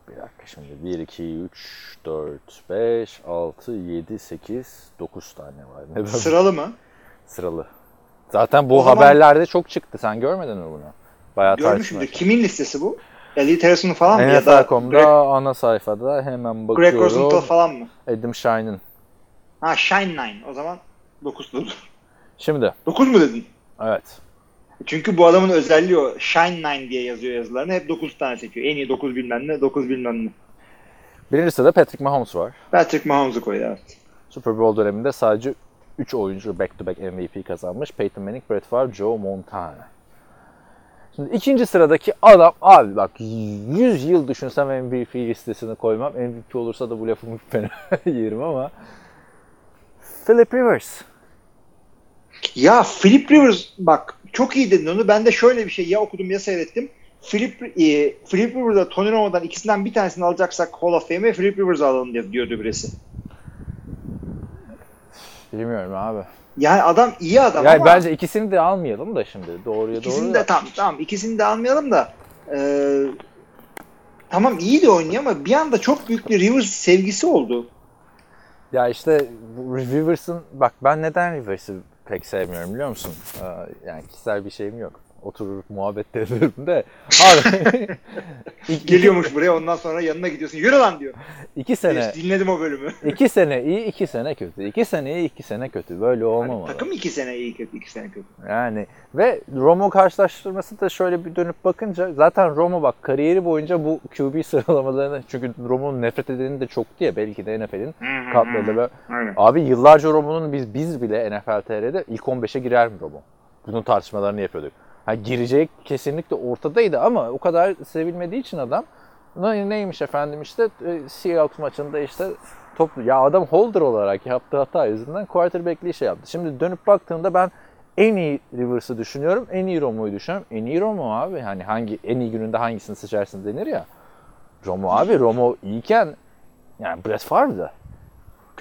Bir dakika şimdi 1, 2, 3, 4, 5, 6, 7, 8, 9 tane var. Neden? Sıralı mı? Sıralı. Zaten bu O zaman- haberlerde çok çıktı. Sen görmedin mi bunu? Bayağı Görmüşümdür. Kimin listesi bu? Elite Harrison'un falan mı? NFL.com'da Greg, ana sayfada hemen Greg bakıyorum. Rosenthal falan mı? Adam Shine'ın. Ha Shine 9. O zaman 9'dur. Şimdi 9 mu dedin? evet. Çünkü bu adamın özelliği o. Shine 9 diye yazıyor yazılarını. Hep 9 tane seçiyor. En iyi 9 bilmem ne, 9 bilmem ne. Birinci sırada Patrick Mahomes var. Patrick Mahomes'u koydu evet. Super Bowl döneminde sadece 3 oyuncu back to back MVP kazanmış. Peyton Manning, Brett Favre, Joe Montana. Şimdi ikinci sıradaki adam abi bak 100 yıl düşünsem MVP listesine koymam. MVP olursa da bu lafımı [LAUGHS] fena yerim ama Philip Rivers. Ya Philip Rivers bak çok iyi dedin onu. Ben de şöyle bir şey ya okudum ya seyrettim. Philip, e, Philip Rivers'la Tony Romo'dan ikisinden bir tanesini alacaksak Hall of Fame'e Philip Rivers alalım diye diyordu birisi. Bilmiyorum abi. Yani adam iyi adam Yani ama bence ikisini de almayalım da şimdi doğruya ikisini doğru. de da. tamam tamam ikisini de almayalım da e, tamam iyi de oynuyor ama bir anda çok büyük bir Rivers sevgisi oldu. Ya işte Rivers'ın bak ben neden Rivers'ı pek sevmiyorum biliyor musun? Ee, Yani kişisel bir şeyim yok. Oturur muhabbet de ederim de. Abi [LAUGHS] iki, Geliyormuş buraya ondan sonra yanına gidiyorsun. Yürü lan diyor. iki sene Dinledim o bölümü. [LAUGHS] iki sene iyi iki sene kötü. İki sene iyi iki sene kötü. Böyle olmamalı. Takım iki sene iyi kötü, iki sene kötü. Yani ve Romo karşılaştırması da şöyle bir dönüp bakınca zaten Romo bak kariyeri boyunca bu QB sıralamalarını çünkü Romo'nun nefret edeni de çoktu ya belki de NFL'in katladı. Abi yıllarca Romo'nun biz biz bile NFL TR'de ilk 15'e girer mi Romo? Bunun tartışmalarını yapıyorduk. Ha, girecek kesinlikle ortadaydı ama o kadar sevilmediği için adam ne- neymiş efendim işte e, Seahawks maçında işte top ya adam holder olarak yaptığı hata yüzünden quarterback'li şey yaptı. Şimdi dönüp baktığımda ben en iyi Rivers'ı düşünüyorum, en iyi Romo'yu düşünüyorum. En iyi Romo abi. Hani hangi en iyi gününde hangisini seçersin denir ya. Romo abi Romo iyiyken yani Brett Favre'dı.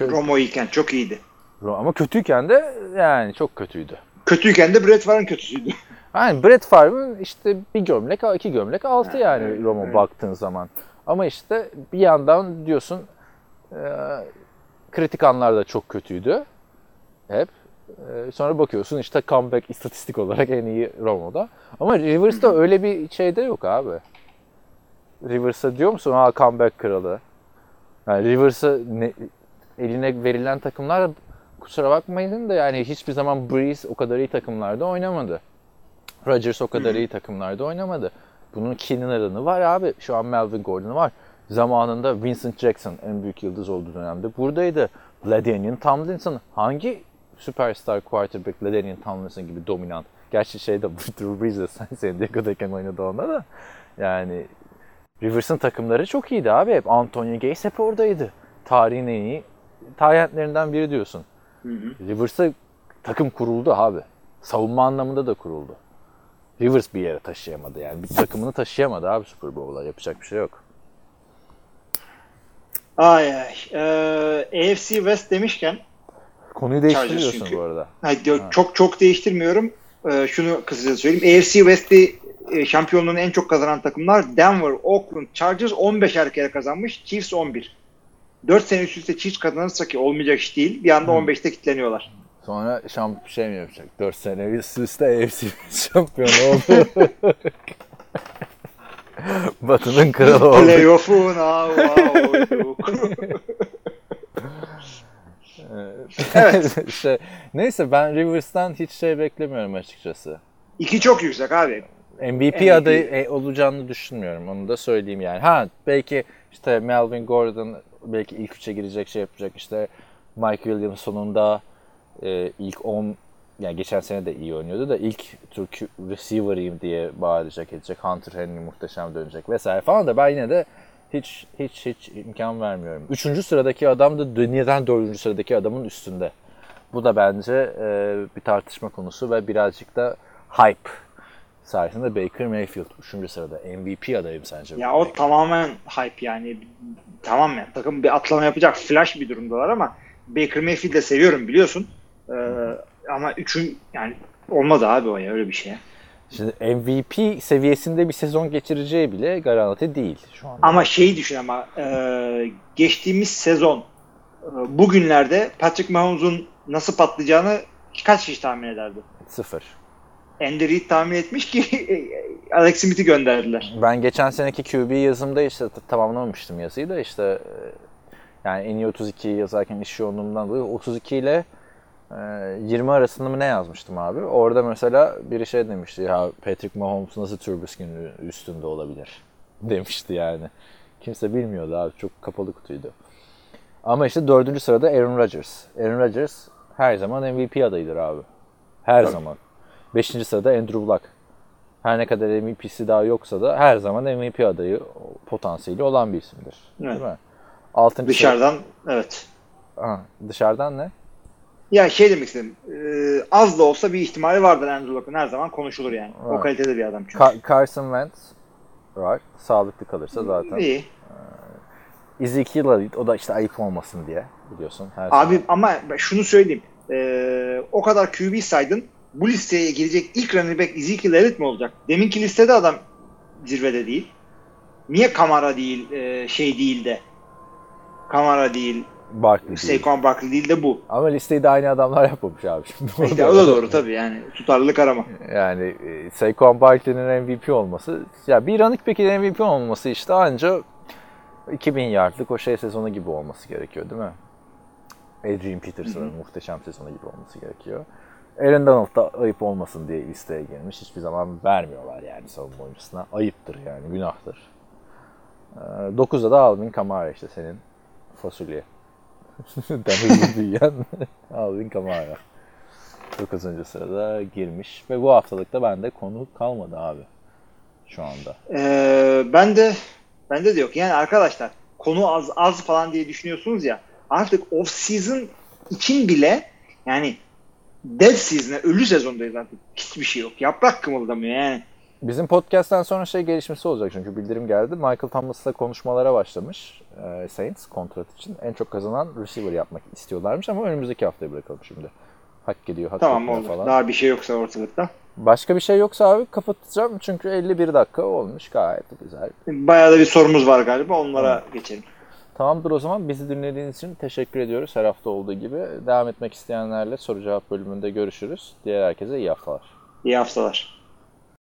Romo iyiken çok iyiydi. Ama kötüyken de yani çok kötüydü. Kötüyken de Brett Favre'ın kötüsüydü. Yani Brett Favre'ın işte bir gömlek, iki gömlek altı yani evet, Roma evet. baktığın zaman. Ama işte bir yandan diyorsun e, kritik anlar da çok kötüydü. Hep. E, sonra bakıyorsun işte comeback istatistik olarak en iyi Romo'da. Ama Rivers'ta [LAUGHS] öyle bir şey de yok abi. Rivers'a diyor musun ha comeback kralı. Yani Rivers'a ne- eline verilen takımlar kusura bakmayın da yani hiçbir zaman Breeze o kadar iyi takımlarda oynamadı. Rodgers o kadar iyi takımlarda oynamadı. Bunun Keenan'ı var abi. Şu an Melvin Gordon var. Zamanında Vincent Jackson en büyük yıldız olduğu dönemde buradaydı. LaDainian Tomlinson hangi süperstar quarterback LaDainian Tomlinson gibi dominant. Gerçi şey de [LAUGHS] Drew Brees de San San Diego'dayken oynadı onda da. Yani Rivers'ın takımları çok iyiydi abi. Hep Antonio Gates hep oradaydı. Tarihin en iyi talentlerinden biri diyorsun. Rivers'a takım kuruldu abi. Savunma anlamında da kuruldu. Rivers bir yere taşıyamadı yani. Bir takımını taşıyamadı abi Super Bowl'a. Yapacak bir şey yok. Ay ay. Ee, AFC West demişken Konuyu değiştiriyorsun bu arada. hayır, diyor, çok çok değiştirmiyorum. Ee, şunu kısaca söyleyeyim. AFC West'i e, şampiyonluğunu en çok kazanan takımlar Denver, Oakland, Chargers 15'er kere kazanmış. Chiefs 11. 4 sene üst üste Chiefs kazanırsa ki olmayacak iş değil. Bir anda 15'te kilitleniyorlar. Sonra şamp şey mi yapacak? 4 sene üst üste AFC şampiyonu oldu. [LAUGHS] Batı'nın kralı oldu. Playoff'un [LAUGHS] evet. işte, neyse ben Rivers'tan hiç şey beklemiyorum açıkçası. İki çok yüksek abi. MVP, MVP. adayı e, olacağını düşünmüyorum. Onu da söyleyeyim yani. Ha belki işte Melvin Gordon belki ilk üçe girecek şey yapacak. İşte Mike Williams sonunda e, ilk 10 yani geçen sene de iyi oynuyordu da ilk Türk receiver'ıyım diye bağıracak edecek. Hunter Henry muhteşem dönecek vesaire falan da ben yine de hiç hiç hiç imkan vermiyorum. Üçüncü sıradaki adam da dünyadan dördüncü sıradaki adamın üstünde. Bu da bence e, bir tartışma konusu ve birazcık da hype sayesinde Baker Mayfield 3. sırada MVP adayım sence? Ya o tamamen hype yani. Tamam ya takım bir atlama yapacak flash bir durumdalar ama Baker Mayfield'i de seviyorum biliyorsun. Ee, ama üçün yani olmadı abi o ya öyle bir şey. Şimdi MVP seviyesinde bir sezon geçireceği bile garanti değil şu anda. Ama şeyi düşün ama e, geçtiğimiz sezon e, bugünlerde Patrick Mahomes'un nasıl patlayacağını kaç kişi tahmin ederdi? Sıfır. Andy Reid tahmin etmiş ki [LAUGHS] Alex Smith'i gönderdiler. Ben geçen seneki QB yazımda işte tamamlamamıştım yazıyı da işte e, yani en iyi 32 yazarken iş yoğunluğumdan dolayı 32 ile 20 arasında mı ne yazmıştım abi? Orada mesela biri şey demişti ya Patrick Mahomes nasıl Trubisky'nin üstünde olabilir [LAUGHS] demişti yani. Kimse bilmiyordu abi çok kapalı kutuydu. Ama işte dördüncü sırada Aaron Rodgers. Aaron Rodgers her zaman MVP adayıdır abi. Her zaman. Beşinci sırada Andrew Luck. Her ne kadar MVP'si daha yoksa da her zaman MVP adayı potansiyeli olan bir isimdir. Evet. Değil mi? Altıncı Dışarıdan evet. Sıra... Ha, dışarıdan ne? Ya şey demek istedim. e, az da olsa bir ihtimali vardır Andrew Luck'ın. Her zaman konuşulur yani. O Evet. kalitede bir adam çünkü. Ka- Carson Wentz var. Sağlıklı kalırsa zaten. İyi. Ezekiel Elliott o da işte ayıp olmasın diye biliyorsun. Her Abi sene. ama şunu söyleyeyim. E, o kadar QB saydın. Bu listeye girecek ilk running back Ezekiel Elliott mi olacak? Deminki listede adam zirvede değil. Niye Kamara değil, e, şey değil de Kamara değil, Barkley. Saquon Barkley değil de bu. Ama listeyi de aynı adamlar yapmamış abi. [LAUGHS] Şimdi İşte o da doğru tabii yani. Tutarlılık arama. Yani e, Saquon Barkley'nin MVP olması, ya bir running back'in MVP olması işte anca 2000 yardlık o şey sezonu gibi olması gerekiyor değil mi? Adrian Peterson'ın muhteşem sezonu gibi olması gerekiyor. Aaron Donald da ayıp olmasın diye listeye girmiş. Hiçbir zaman vermiyorlar yani savunma oyuncusuna. Ayıptır yani, günahtır. Ee, 9'da da Alvin Kamara işte senin fasulye. Den hızlı büyüyen Alvin Kamara. 9. sırada girmiş ve bu haftalıkta bende konu kalmadı abi şu anda. Ee, ben de bende de yok. Yani arkadaşlar konu az az falan diye düşünüyorsunuz ya. Artık off season için bile yani dead season'a ölü sezondayız artık. Hiçbir şey yok. Yaprak kımıldamıyor yani. Bizim podcast'ten sonra şey gelişmesi olacak çünkü bildirim geldi. Michael Thomas'la konuşmalara başlamış e, Saints kontrat için. En çok kazanan receiver yapmak istiyorlarmış ama önümüzdeki haftaya bırakalım şimdi. Hak ediyor, hak Tamam oldu. falan. Daha bir şey yoksa ortalıkta. Başka bir şey yoksa abi kapatacağım çünkü 51 dakika olmuş gayet güzel. Bayağı da bir sorumuz var galiba. Onlara geçelim. Tamamdır o zaman bizi dinlediğiniz için teşekkür ediyoruz her hafta olduğu gibi. Devam etmek isteyenlerle soru cevap bölümünde görüşürüz. Diğer herkese iyi haftalar. İyi haftalar.